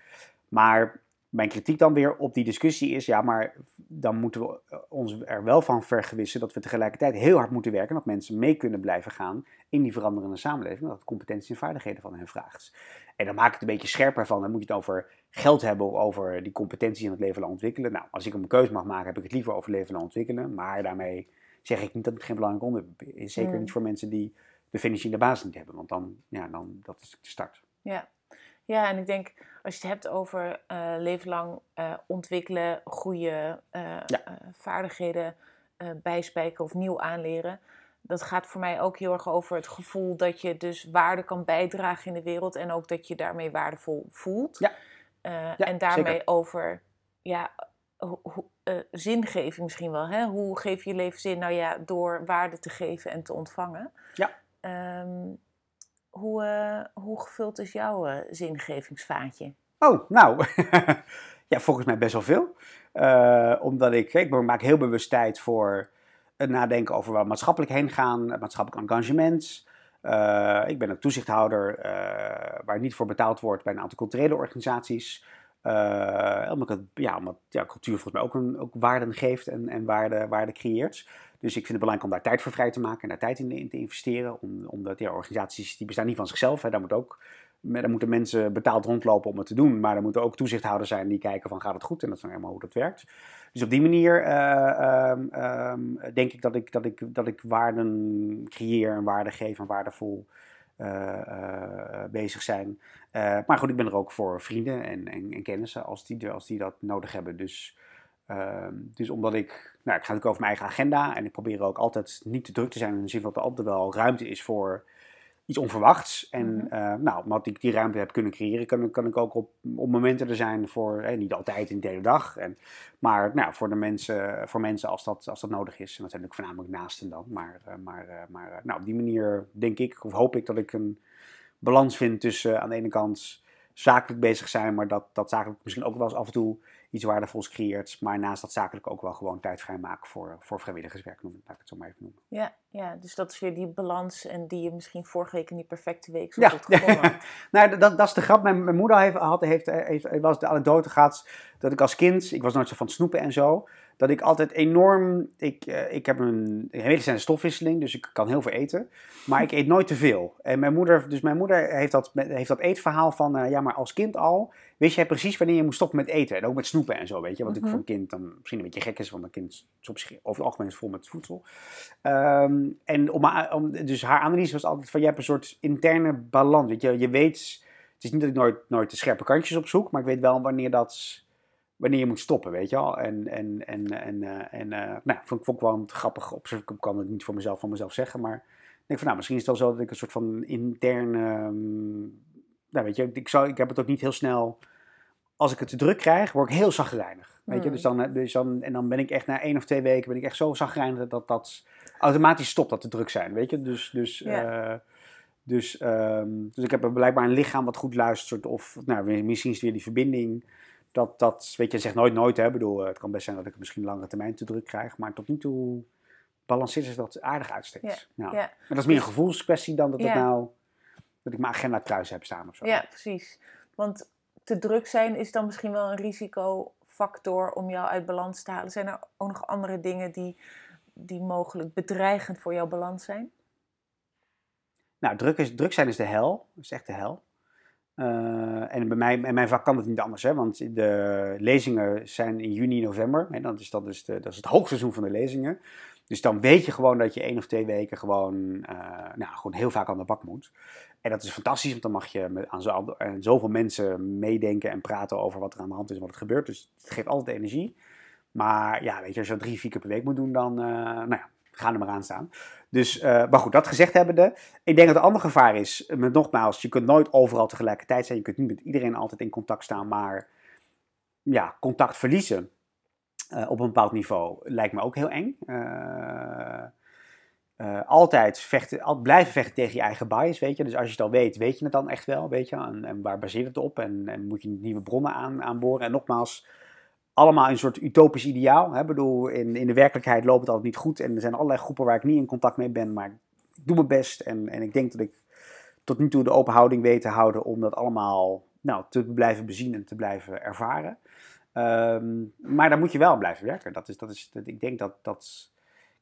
Maar mijn kritiek dan weer op die discussie is, ja, maar dan moeten we eh, ons er wel van vergewissen dat we tegelijkertijd heel hard moeten werken, dat mensen mee kunnen blijven gaan in die veranderende samenleving, dat competenties en vaardigheden van hen vraagt. En dan maak ik het een beetje scherper van, dan moet je het over geld hebben, over die competenties in het leven lang ontwikkelen. Nou, als ik een keuze mag maken, heb ik het liever over leven lang ontwikkelen, maar daarmee zeg ik niet dat het geen belangrijk onderwerp is. Zeker niet voor mensen die de financiële basis niet hebben, want dan, ja, dan dat is de start. Ja. Ja, en ik denk als je het hebt over uh, leven lang uh, ontwikkelen, goede uh, vaardigheden bijspijken of nieuw aanleren. Dat gaat voor mij ook heel erg over het gevoel dat je dus waarde kan bijdragen in de wereld en ook dat je daarmee waardevol voelt. Ja. ja en daarmee over ja, zingeving misschien wel. Hè? Hoe geef je je leven zin? Nou ja, door waarde te geven en te ontvangen. Ja. Um, hoe, uh, hoe gevuld is jouw zingevingsvaatje? Oh, nou, ja, volgens mij best wel veel. Omdat ik, ik maak heel bewust tijd voor nadenken over waar maatschappelijk heen gaan, maatschappelijk engagement. Uh, ik ben een toezichthouder waar niet voor betaald wordt bij een aantal culturele organisaties. omdat, het, ja, omdat ja, cultuur volgens mij ook, een, ook waarden geeft en, en waarde, waarde creëert. Dus ik vind het belangrijk om daar tijd voor vrij te maken en daar tijd in, te investeren. Om, omdat ja, organisaties die bestaan niet van zichzelf. Hè, daar, moet ook, daar moeten mensen betaald rondlopen om het te doen. Maar er moeten ook toezichthouders zijn die kijken van gaat het goed. En dat is nou helemaal hoe dat werkt. Dus op die manier uh, um, denk ik dat ik, dat, ik dat ik waarden creëer en waarde geef en waardevol uh, uh, bezig zijn. maar goed, ik ben er ook voor vrienden en, en, en kennissen als die, als die dat nodig hebben. Dus Ehm, dus omdat ik, nou, ik ga natuurlijk over mijn eigen agenda en ik probeer ook altijd niet te druk te zijn in de zin dat er altijd wel ruimte is voor iets onverwachts. En mm nou, omdat ik die ruimte heb kunnen creëren, kan, kan ik ook op, op momenten er zijn voor, niet altijd in de hele dag, en, maar nou, voor, de mensen, voor mensen als dat, als dat nodig is. En dat zijn natuurlijk voornamelijk naasten dan. Maar, uh, maar, uh, maar nou, op die manier denk ik, of hoop ik dat ik een balans vind tussen aan de ene kant zakelijk bezig zijn, maar dat, dat zakelijk misschien ook wel eens af en toe iets waardevols creëert. Maar naast dat zakelijk ook wel gewoon tijd vrijmaken voor, voor vrijwilligerswerk, noem, laat ik het zo maar even noemen. Ja, ja, dus dat is weer die balans en die je misschien vorige week in die perfecte week zo ja. goed had. nou, dat, dat is de grap. Mijn, mijn moeder heeft, had, heeft, heeft, heeft, was de anekdote gehad dat ik als kind, ik was nooit zo van snoepen en zo dat ik altijd enorm. Ik, uh, ik heb een, een hele zijn stofwisseling, dus ik kan heel veel eten. Maar ik eet nooit te veel. En mijn moeder, dus mijn moeder heeft dat, heeft dat eetverhaal van. Uh, ja, maar als kind al. Wist jij precies wanneer je moest stoppen met eten? En ook met snoepen en zo, weet je. Wat ik voor een kind dan misschien een beetje gek is, want een kind is op zich over het algemeen is vol met voedsel. Um, en om, om, dus haar analyse was altijd van: je hebt een soort interne balans. Weet je, je weet. Het is niet dat ik nooit, nooit de scherpe kantjes opzoek, maar ik weet wel wanneer dat wanneer je moet stoppen, weet je wel. En, en, en, en, uh, en uh, nou, vond, vond ik wel grappig. Op zich ik kan het niet voor mezelf van mezelf zeggen, maar ik denk van, nou, misschien is het wel zo dat ik een soort van interne, um, nou weet je, ik, zou, ik heb het ook niet heel snel, als ik het te druk krijg, word ik heel zagrijnig. Weet je, hmm. dus dan, dus dan, en dan ben ik echt na één of twee weken ben ik echt zo zagrijnig dat dat automatisch stopt dat te druk zijn, weet je. Dus, dus, uh, dus, um, dus ik heb blijkbaar een lichaam wat goed luistert of nou, misschien is het weer die verbinding dat, dat, weet je, zegt nooit nooit. Hè. Ik bedoel, het kan best zijn dat ik het misschien langere termijn te druk krijg. Maar tot nu toe balanceert ze dat aardig. Ja, ja. Maar dat is meer een gevoelskwestie dan dat, het nou, dat ik mijn agenda thuis heb staan of zo. Ja, precies. Want te druk zijn is dan misschien wel een risicofactor om jou uit balans te halen. Zijn er ook nog andere dingen die, die mogelijk bedreigend voor jouw balans zijn? Nou, druk, is, druk zijn is de hel. Dat is echt de hel. Uh, en bij mij, in mijn vak kan het niet anders, hè, want de lezingen zijn in juni, november. Hè, dat, is, dat, is de, dat is het hoogseizoen van de lezingen. Dus dan weet je gewoon dat je één of twee weken gewoon, uh, nou, gewoon heel vaak aan de bak moet. En dat is fantastisch, want dan mag je met, aan zo, zoveel mensen meedenken en praten over wat er aan de hand is en wat er gebeurt. Dus het geeft altijd energie. Maar ja, weet je, als je dat drie, vier keer per week moet doen, dan, uh, nou ja, ga er maar aan staan. Dus, uh, maar goed, dat gezegd hebbende. Ik denk dat het andere gevaar is, met nogmaals, je kunt nooit overal tegelijkertijd zijn. Je kunt niet met iedereen altijd in contact staan, maar ja, contact verliezen uh, op een bepaald niveau lijkt me ook heel eng. Altijd vechten, altijd blijven vechten tegen je eigen bias, weet je. Dus als je het al weet, weet je het dan echt wel, weet je. En, en waar baseert het op? En, en, moet je nieuwe bronnen aan, aanboren? En nogmaals, allemaal een soort utopisch ideaal. Hè? Bedoel, in, in de werkelijkheid loopt het altijd niet goed. En er zijn allerlei groepen waar ik niet in contact mee ben. Maar ik doe mijn best. En, en ik denk dat ik tot nu toe de open houding weet te houden om dat allemaal nou, te blijven bezien en te blijven ervaren. Um, maar daar moet je wel blijven werken. Dat is, dat is, ik denk dat dat.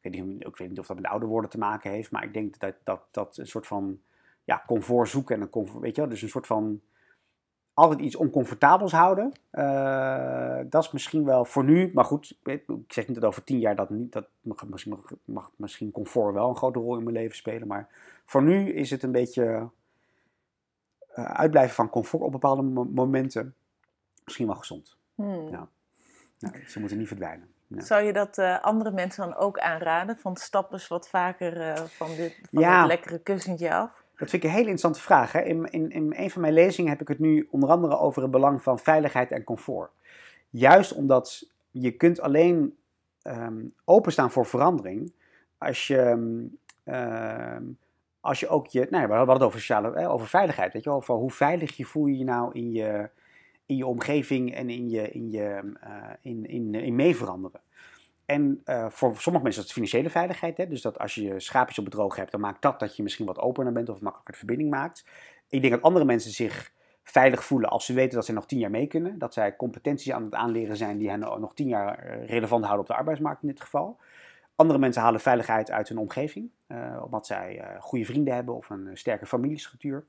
Ik weet, niet, weet niet of dat met ouder worden te maken heeft. Maar ik denk dat dat, dat een soort van ja, comfort zoeken. En een comfort, weet je wel, dus een soort van altijd iets oncomfortabels houden. Uh, dat is misschien wel voor nu, maar goed, ik zeg niet dat over tien jaar dat niet, dat mag, misschien, mag, misschien comfort wel een grote rol in mijn leven spelen, maar voor nu is het een beetje uh, uitblijven van comfort op bepaalde momenten misschien wel gezond. Hmm. Ja. Nou, ze moeten niet verdwijnen. Zou je dat uh, andere mensen dan ook aanraden? Van stap eens wat vaker van, dit, van ja. dit lekkere kussentje af? Dat vind ik een hele interessante vraag. Hè? In, in, in een van mijn lezingen heb ik het nu onder andere over het belang van veiligheid en comfort. Juist omdat je kunt alleen um, openstaan voor verandering als je, um, als je ook je. Nou, we hadden het over, sociale, over veiligheid. Weet je, over hoe veilig je voel je je nou in je, in je omgeving en in, je, in, je, uh, in, in, in mee veranderen. En uh, voor sommige mensen is het financiële veiligheid. Hè? Dus dat als je schaapjes op bedroog hebt, dan maakt dat dat je misschien wat opener bent of makkelijker de verbinding maakt. Ik denk dat andere mensen zich veilig voelen als ze weten dat ze nog tien jaar mee kunnen. Dat zij competenties aan het aanleren zijn die hen nog tien jaar eh, relevant houden op de arbeidsmarkt in dit geval. Andere mensen halen veiligheid uit hun omgeving, uh, omdat zij uh, goede vrienden hebben of een sterke familiestructuur.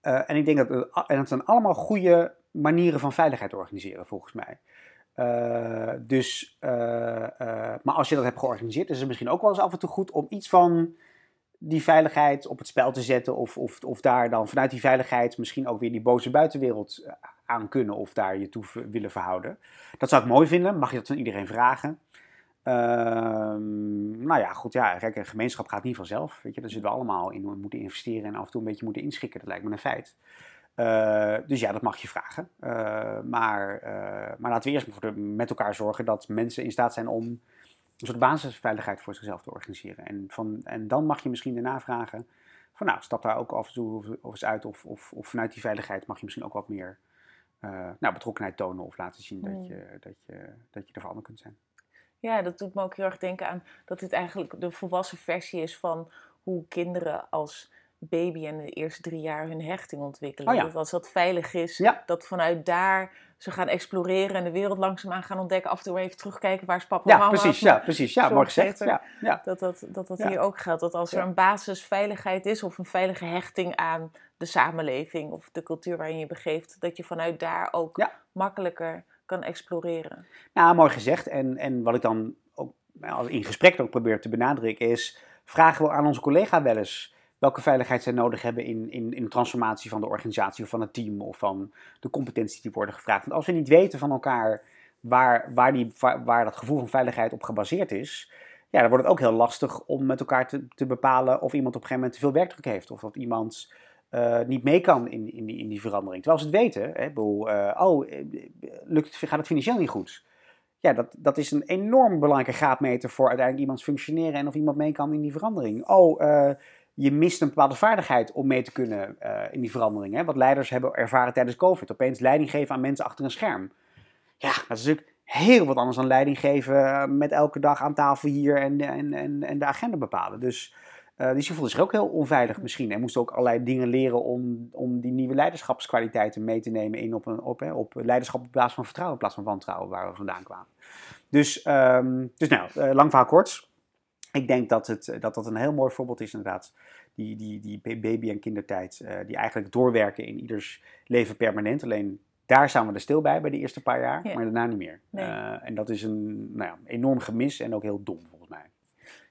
en ik denk dat, en dat zijn allemaal goede manieren van veiligheid organiseren, volgens mij. Dus, maar als je dat hebt georganiseerd, is het misschien ook wel eens af en toe goed om iets van die veiligheid op het spel te zetten. Of, of, of daar dan vanuit die veiligheid misschien ook weer die boze buitenwereld eh, aan kunnen of daar je toe willen verhouden. Dat zou ik mooi vinden. Mag je dat van iedereen vragen? Ehm, nou ja, goed, ja, kijk, een gemeenschap gaat niet vanzelf. Weet je, daar zullen we allemaal in moeten investeren en af en toe een beetje moeten inschikken. Dat lijkt me een feit. Uh, dus ja, dat mag je vragen. Uh, maar, uh, maar laten we eerst met elkaar zorgen dat mensen in staat zijn om een soort basisveiligheid voor zichzelf te organiseren. En, van, en dan mag je misschien daarna vragen van nou, stap daar ook af en toe of, eens uit. Of, of, of, vanuit die veiligheid mag je misschien ook wat meer nou, betrokkenheid tonen of laten zien dat, hmm. je, dat, je, dat je er voor kunt zijn. Ja, dat doet me ook heel erg denken aan dat dit eigenlijk de volwassen versie is van hoe kinderen als baby en de eerste drie jaar hun hechting ontwikkelen. Oh dat als dat veilig is, dat vanuit daar ze gaan exploreren en de wereld langzaamaan gaan ontdekken. Af en toe even terugkijken waar is papa ja, mama. Precies, ja, precies. Ja, mooi gezegd. Ja, ja. Dat dat, dat, dat hier ook geldt. Dat als er een basisveiligheid is of een veilige hechting aan de samenleving of de cultuur waarin je begeeft, dat je vanuit daar ook makkelijker kan exploreren. Nou, mooi gezegd. En, en wat ik dan ook in gesprek ook probeer te benadrukken is, vragen we aan onze collega wel eens welke veiligheid zij nodig hebben in, in, in de transformatie van de organisatie of van het team of van de competenties die worden gevraagd. Want als we niet weten van elkaar waar, waar, die, waar, dat gevoel van veiligheid op gebaseerd is, ja, dan wordt het ook heel lastig om met elkaar te, te bepalen of iemand op een gegeven moment te veel werkdruk heeft of dat iemand uh, niet mee kan in, in, die, in die verandering. Terwijl ze het weten, hè, bedoel, uh, oh, eh, lukt het, gaat het financieel niet goed? Ja, dat, dat is een enorm belangrijke graadmeter voor uiteindelijk iemands functioneren en of iemand mee kan in die verandering. Oh, je mist een bepaalde vaardigheid om mee te kunnen uh, in die verandering. Hè? Wat leiders hebben ervaren tijdens COVID. Opeens leiding geven aan mensen achter een scherm. Ja, dat is natuurlijk heel wat anders dan leiding geven eh, met elke dag aan tafel hier en, en, en, en de agenda bepalen. Dus, uh, dus je voelde zich ook heel onveilig misschien. En moest ook allerlei dingen leren om, om die nieuwe leiderschapskwaliteiten mee te nemen in op, een, op, hè, op leiderschap op plaats van vertrouwen, in plaats van wantrouwen waar we vandaan kwamen. Dus, um, dus nou, uh, lang verhaal kort ik denk dat, het, dat dat een heel mooi voorbeeld is, inderdaad. Die, die, die baby- en kindertijd, uh, die eigenlijk doorwerken in ieders leven permanent. Alleen daar staan we er stil bij, bij de eerste paar jaar, maar daarna niet meer. Uh, en dat is een nou ja, enorm gemis en ook heel dom, volgens mij.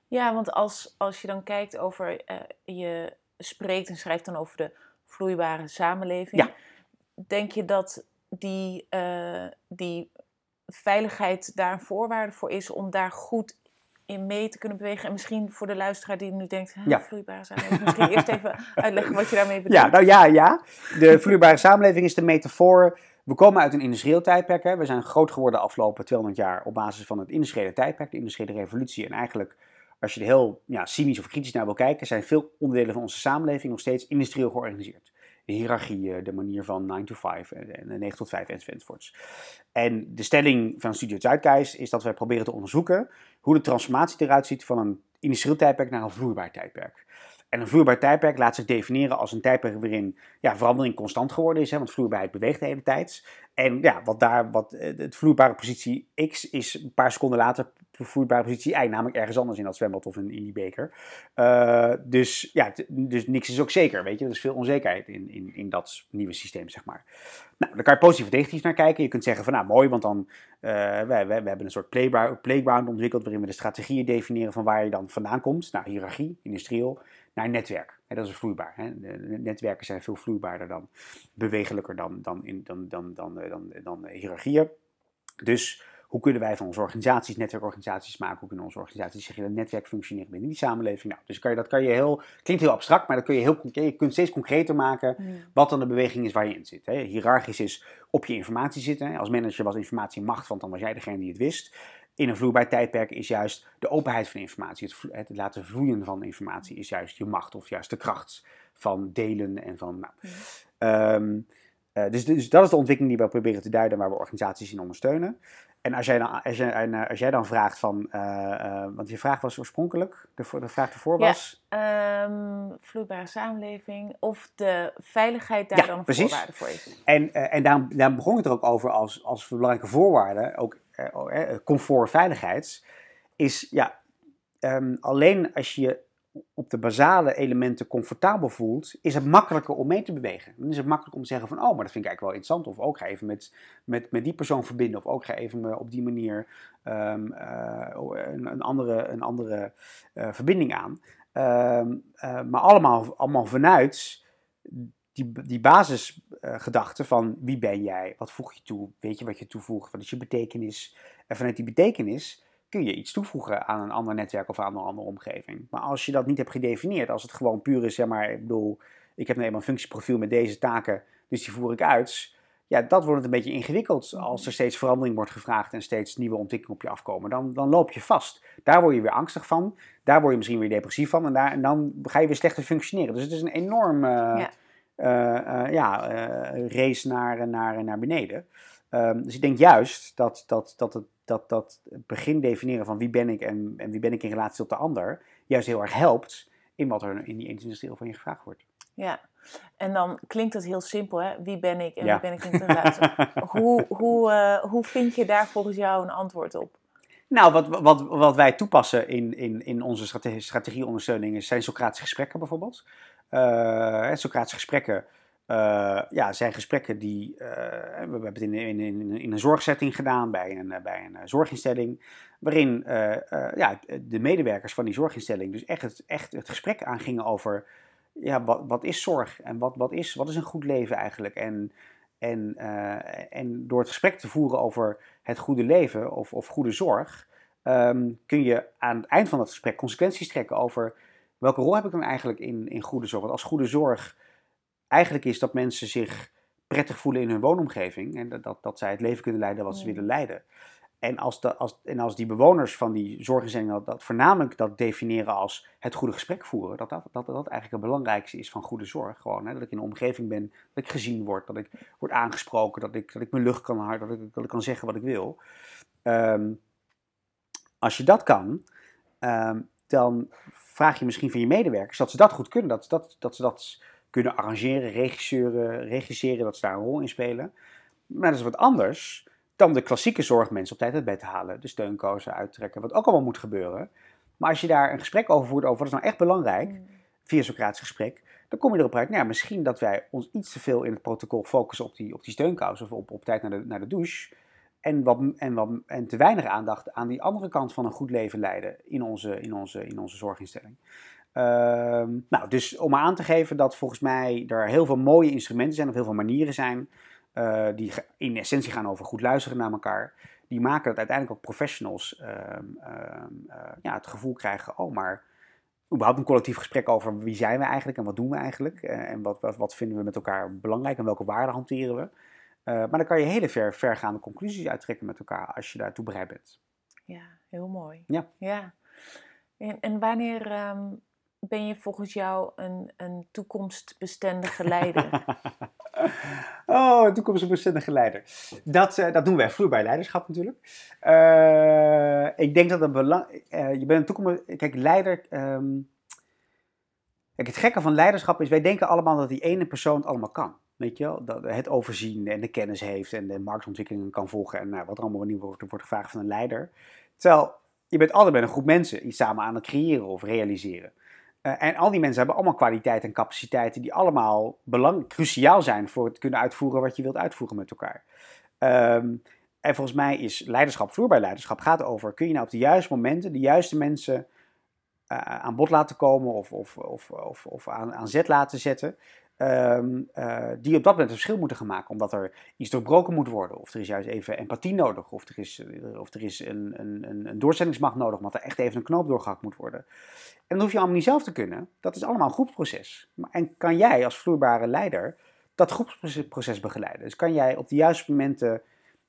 Ja, want als, als je dan kijkt over, uh, je spreekt en schrijft dan over de vloeibare samenleving. Ja. Denk je dat die, die veiligheid daar een voorwaarde voor is om daar goed in mee te kunnen bewegen. En misschien voor de luisteraar die nu denkt, ja. vloeibare samenleving. Misschien eerst even uitleggen wat je daarmee bedoelt. Ja, nou ja, ja. De vloeibare samenleving is de metafoor. We komen uit een industrieel tijdperk. Hè. We zijn groot geworden de afgelopen 200 jaar op basis van het industriële tijdperk, de industriële revolutie. En eigenlijk, als je er heel ja, cynisch of kritisch naar wil kijken, zijn veel onderdelen van onze samenleving nog steeds industrieel georganiseerd de hiërarchie, de manier van 9 to 5 en 9 tot 5 enzovoorts. En de stelling van Studio Zuidkeis is dat wij proberen te onderzoeken hoe de transformatie eruit ziet van een industrieel tijdperk naar een vloeibaar tijdperk. En een vloeibaar tijdperk laat zich definiëren als een tijdperk waarin ja, verandering constant geworden is, hè, want vloeibaarheid beweegt de hele tijd. En ja, wat daar, wat, eh, het vloeibare positie X is een paar seconden later vloeibare positie Y, namelijk ergens anders in dat zwembad of in, die beker. Uh, dus ja, dus niks is ook zeker, weet je. Er is veel onzekerheid in, in, in dat nieuwe systeem, zeg maar. Nou, daar kan je positief of negatief naar kijken. Je kunt zeggen van, nou mooi, want dan, uh, wij, wij, we hebben een soort playground ontwikkeld waarin we de strategieën definiëren van waar je dan vandaan komt. Nou, hiërarchie, industrieel naar netwerk. dat is vloeibaar. Hè. netwerken zijn veel vloeibaarder dan, bewegelijker dan, dan, in, dan, dan, dan, eh, dan, dan, hiërarchieën. Dus hoe kunnen wij van onze organisaties netwerkorganisaties maken? Hoe kunnen onze organisaties zich in een netwerk functioneren binnen die samenleving? Nou, dus kan je, dat kan je heel, klinkt heel abstract, maar dat kun je heel je kunt steeds concreter maken wat dan de beweging is waar je in zit. Hè. Hierarchisch is op je informatie zitten. Als manager was informatie macht, want dan was jij degene die het wist in een vloeibaar tijdperk is juist de openheid van informatie. Het, het, laten vloeien van informatie is juist je macht of juist de kracht van delen en van. Nou, ehm, Uh, dus, dus dat is de ontwikkeling die we proberen te duiden waar we organisaties in ondersteunen. En als jij dan, als jij, als jij dan vraagt van, uh, want je vraag was oorspronkelijk, de, de vraag ervoor was? Ja, um, vloeibare samenleving of de veiligheid daar dan een precies. voorwaarde voor is. En, en daarom, daarom begon ik er ook over als, als belangrijke voorwaarde, ook comfort, veiligheid, is ja, um, alleen als je op de basale elementen comfortabel voelt, is het makkelijker om mee te bewegen. Dan is het makkelijk om te zeggen van, oh, maar dat vind ik eigenlijk wel interessant. Of ook ga even met, met, met die persoon verbinden. Of ook ga even op die manier um, uh, een, een, andere, een andere verbinding aan. Uh, maar allemaal, allemaal vanuit die, die basisgedachte van wie ben jij, wat voeg je toe, weet je wat je toevoegt, wat is je betekenis. En vanuit die betekenis kun je iets toevoegen aan een ander netwerk of aan een andere omgeving. Maar als je dat niet hebt gedefinieerd, als het gewoon puur is, zeg maar, ik bedoel, ik heb nu eenmaal een functieprofiel met deze taken, dus die voer ik uit. Ja, dat wordt het een beetje ingewikkeld als er steeds verandering wordt gevraagd en steeds nieuwe ontwikkelingen op je afkomen. Dan, dan loop je vast. Daar word je weer angstig van. Daar word je misschien weer depressief van. En, daar, en dan ga je weer slechter functioneren. Dus het is een enorm ja, uh, race naar, naar, naar beneden. Um, dus ik denk juist dat, dat, dat het dat dat begin definiëren van wie ben ik en, en wie ben ik in relatie tot de ander, juist heel erg helpt in wat er in die industrie van je gevraagd wordt. Ja, en dan klinkt het heel simpel, hè? Wie ben ik en wie ben ik in relatie? hoe, hoe, uh, hoe vind je daar volgens jou een antwoord op? Nou, wat, wat, wat wij toepassen in, in, in onze strategie, strategieondersteuning zijn Socratische gesprekken bijvoorbeeld. Uh, Socratische gesprekken uh, ja, zijn gesprekken die. Uh, we hebben het in, in, in, een zorgsetting gedaan, bij een, eh, bij een zorginstelling. Waarin ja, de medewerkers van die zorginstelling dus echt het, echt het gesprek aangingen over. Ja, wat, wat is zorg en wat, wat, is, wat is een goed leven eigenlijk? En, en, en door het gesprek te voeren over het goede leven of, of goede zorg. Um, kun je aan het eind van dat gesprek consequenties trekken over welke rol heb ik dan eigenlijk in, in goede zorg? Want als goede zorg eigenlijk is dat mensen zich prettig voelen in hun woonomgeving en dat, dat, dat zij het leven kunnen leiden wat ze willen leiden. En als, de, als, en als die bewoners van die zorginstellingen dat, dat, voornamelijk dat definiëren als het goede gesprek voeren, dat dat, dat, dat eigenlijk het belangrijkste is van goede zorg. Gewoon, hè? Dat ik in een omgeving ben, dat ik gezien word, dat ik word aangesproken, dat ik, dat ik mijn lucht kan houden, dat ik, dat ik kan zeggen wat ik wil. Um, als je dat kan, um, dan vraag je misschien van je medewerkers dat ze dat goed kunnen, dat, dat, dat ze dat kunnen arrangeren, regisseren, regisseren, dat ze daar een rol in spelen. Maar dat is wat anders dan de klassieke zorg mensen op tijd uit bed te halen, de steunkozen uittrekken, wat ook allemaal moet gebeuren. Maar als je daar een gesprek over voert over wat is nou echt belangrijk, mm. via Socratisch gesprek, dan kom je erop uit, nou ja, misschien dat wij ons iets te veel in het protocol focussen op die, op die steunkous of op, op tijd naar de, naar de douche. En, wat, en, wat, en te weinig aandacht aan die andere kant van een goed leven leiden in onze, in onze, in onze zorginstelling. Ehm, nou, dus om aan te geven dat volgens mij er heel veel mooie instrumenten zijn, of heel veel manieren zijn, uh, die in essentie gaan over goed luisteren naar elkaar. Die maken dat uiteindelijk ook professionals uh, ja, het gevoel krijgen, oh, maar überhaupt een collectief gesprek over wie zijn we eigenlijk en wat doen we eigenlijk. Uh, en wat, wat, wat, vinden we met elkaar belangrijk en welke waarden hanteren we. maar dan kan je hele ver, vergaande conclusies uittrekken met elkaar als je daartoe bereid bent. Ja, heel mooi. Ja. ja. En, en wanneer ehm, ben je volgens jou een, een toekomstbestendige leider? oh, toekomstbestendige leider. Dat, uh, dat doen wij vloeibaar leiderschap natuurlijk. Uh, ik denk dat het belangrijk uh, je bent een toekomst. Kijk, leider. Um, kijk, het gekke van leiderschap is, wij denken allemaal dat die ene persoon het allemaal kan. Weet je wel? Dat het overzien en de kennis heeft en de marktontwikkelingen kan volgen. En nou, wat er allemaal nieuw wordt, wordt gevraagd van een leider. Terwijl je bent altijd met een groep mensen iets samen aan het creëren of realiseren. Uh, en al die mensen hebben allemaal kwaliteiten en capaciteiten die allemaal belang, cruciaal zijn voor het kunnen uitvoeren wat je wilt uitvoeren met elkaar. Um, en volgens mij is leiderschap, vloerbaar leiderschap, gaat over: kun je nou op de juiste momenten de juiste mensen uh, aan bod laten komen of, of, of, of, of aan, aan zet laten zetten. Um, uh, die op dat moment een verschil moeten gaan maken. Omdat er iets doorbroken moet worden. Of er is juist even empathie nodig. Of er is, of er is een, een, een doorzettingsmacht nodig. Omdat er echt even een knoop doorgehakt moet worden. En dat hoef je allemaal niet zelf te kunnen. Dat is allemaal een groepsproces. En kan jij als vloeibare leider dat groepsproces begeleiden? Dus kan jij op de juiste momenten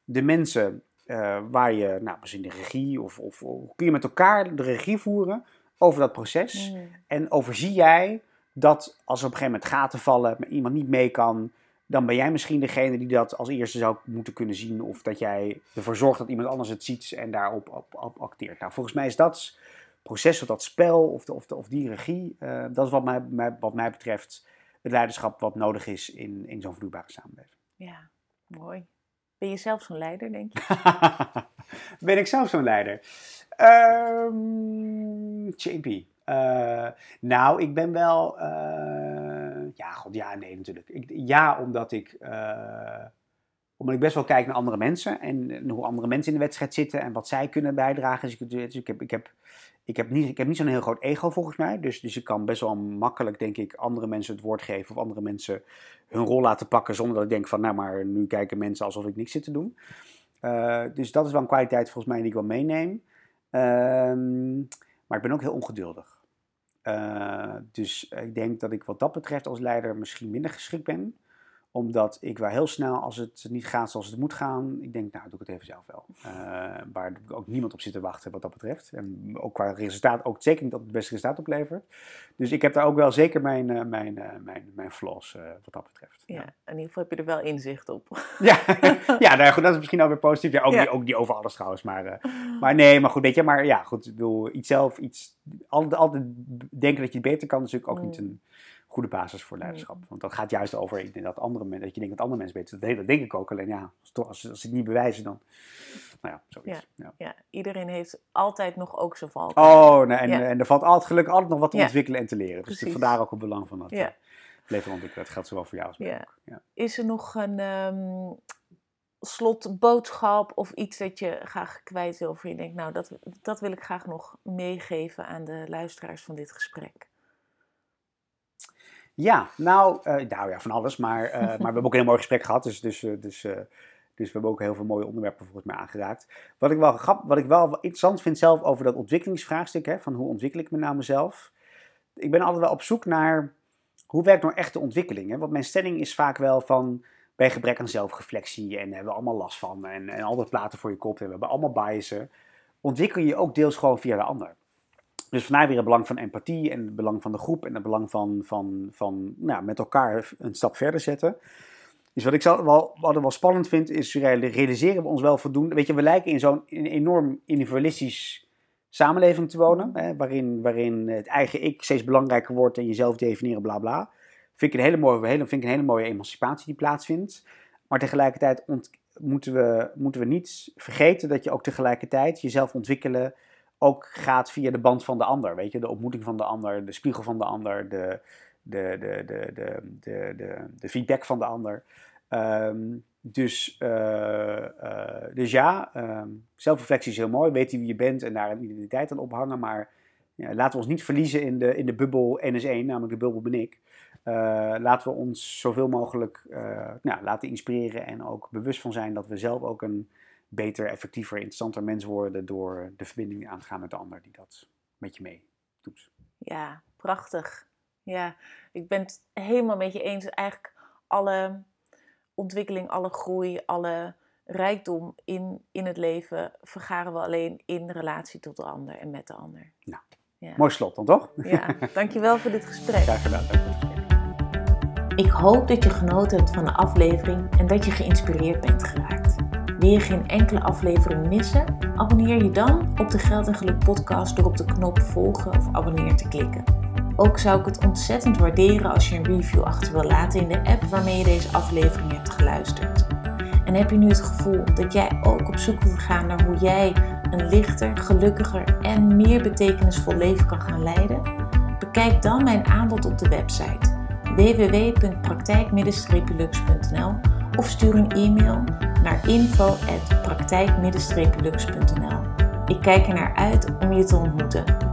de mensen uh, waar je, nou, misschien de regie, of, of, of, kun je met elkaar de regie voeren over dat proces? Mm. En overzie jij dat als er op een gegeven moment gaten vallen, iemand niet mee kan, dan ben jij misschien degene die dat als eerste zou moeten kunnen zien. Of dat jij ervoor zorgt dat iemand anders het ziet en daarop op, op acteert. Nou, volgens mij is dat proces of dat spel of, de, of, de, of die regie, uh, dat is wat mij, mij, wat mij betreft het leiderschap wat nodig is in, in zo'n vloeibare samenleving. Ja, mooi. Ben je zelf zo'n leider, denk je? ben ik zelf zo'n leider? Um, JP. Uh, nou, ik ben wel. Uh, ja, god, ja, nee, natuurlijk. Ik, ja, omdat ik. Uh, omdat ik best wel kijk naar andere mensen en, en, hoe andere mensen in de wedstrijd zitten en wat zij kunnen bijdragen. Dus ik, dus ik heb, ik heb, ik heb niet, ik heb niet zo'n heel groot ego volgens mij. Dus, dus ik kan best wel makkelijk, denk ik, andere mensen het woord geven of andere mensen hun rol laten pakken zonder dat ik denk van, nou maar nu kijken mensen alsof ik niks zit te doen. dus dat is wel een kwaliteit volgens mij die ik wel meeneem. Ehm, maar ik ben ook heel ongeduldig. Uh, dus ik denk dat ik wat dat betreft als leider misschien minder geschikt ben omdat ik wel heel snel, als het niet gaat zoals het moet gaan, ik denk, nou, doe ik het even zelf wel. Uh, waar ook niemand op zit te wachten wat dat betreft. En ook qua resultaat, ook zeker niet dat het beste resultaat oplevert. Dus ik heb daar ook wel zeker mijn, uh, mijn, uh, mijn, mijn flaws wat dat betreft. Ja, in ieder geval heb je er wel inzicht op. ja, ja nou, goed, dat is misschien alweer positief. Ja, ook, ja. Niet, ook niet over alles trouwens. Maar, maar nee, maar goed, weet je, maar ja, goed, ik bedoel, iets zelf, iets, altijd, altijd denken dat je het beter kan, is natuurlijk ook niet een goede basis voor leiderschap. Want dat gaat juist over ik denk dat, andere mensen, dat je denkt dat andere mensen beter dat, dat denk ik ook. Alleen ja, als, als, als ze het niet bewijzen, dan. Nou ja, zoiets. Ja, ja. ja iedereen heeft altijd nog ook zijn val. Oh, nee, en, en er valt altijd gelukkig altijd nog wat te ontwikkelen en te leren. Dus vandaar ook het belang van dat. Ja. Leven ontwikkelen. Dat geldt zowel voor jou als mij ook. Ja. Is er nog een um, slotboodschap of iets dat je graag kwijt wil? Of je denkt, nou, dat, dat wil ik graag nog meegeven aan de luisteraars van dit gesprek? Ja, nou, uh, nou ja, van alles. Maar, uh, maar we hebben ook een heel mooi gesprek gehad. Dus, dus, uh, dus, dus we hebben ook heel veel mooie onderwerpen volgens mij aangeraakt. Wat ik wel, wat ik wel interessant vind zelf over dat ontwikkelingsvraagstuk, hè, van hoe ontwikkel ik me nou mezelf. Ik ben altijd wel op zoek naar, hoe werkt nou echt de ontwikkeling? Hè? Want mijn stelling is vaak wel van, bij gebrek aan zelfreflectie en hebben we allemaal last van. En, en altijd platen voor je kop en we hebben allemaal biasen. Ontwikkel je ook deels gewoon via de ander. Dus vandaar weer het belang van empathie en het belang van de groep en het belang van, van, van nou, met elkaar een stap verder zetten. Dus wat ik wel, wat wel spannend vind, is realiseren we ons wel voldoende. Weet je, we lijken in zo'n enorm individualistisch samenleving te wonen, hè, waarin, waarin het eigen ik steeds belangrijker wordt en jezelf definiëren, bla bla. Vind ik een hele mooie, hele, vind ik een hele mooie emancipatie die plaatsvindt. Maar tegelijkertijd moeten, we, moeten we niet vergeten dat je ook tegelijkertijd jezelf ontwikkelen ook gaat via de band van de ander. Weet je, de ontmoeting van de ander, de spiegel van de ander, de, de, de, de, de, de, de, de feedback van de ander. Um, dus, uh, uh, dus ja, um, zelfreflectie is heel mooi. Weet wie je bent en daar een identiteit aan ophangen. Maar ja, laten we ons niet verliezen in de, in de bubbel NS1, namelijk de bubbel ben ik. Uh, laten we ons zoveel mogelijk nou, laten inspireren en ook bewust van zijn dat we zelf ook een beter, effectiever, interessanter mens worden door de verbinding aan te gaan met de ander die dat met je mee doet. Ja, prachtig. Ja, ik ben het helemaal met je eens. Eigenlijk alle ontwikkeling, alle groei, alle rijkdom in, in het leven vergaren we alleen in relatie tot de ander en met de ander. Nou, ja. mooi slot dan toch? Ja, dankjewel voor dit gesprek. Graag gedaan. Ik hoop dat je genoten hebt van de aflevering en dat je geïnspireerd bent geraakt. Wil je geen enkele aflevering missen? Abonneer je dan op de Geld en Geluk podcast door op de knop volgen of abonneer te klikken. Ook zou ik het ontzettend waarderen als je een review achter wil laten in de app waarmee je deze aflevering hebt geluisterd. En heb je nu het gevoel dat jij ook op zoek wilt gaan naar hoe jij een lichter, gelukkiger en meer betekenisvol leven kan gaan leiden? Bekijk dan mijn aanbod op de website www.praktijk-lux.nl of stuur een e-mail naar info.praktijk-lux.nl. Ik kijk er naar uit om je te ontmoeten.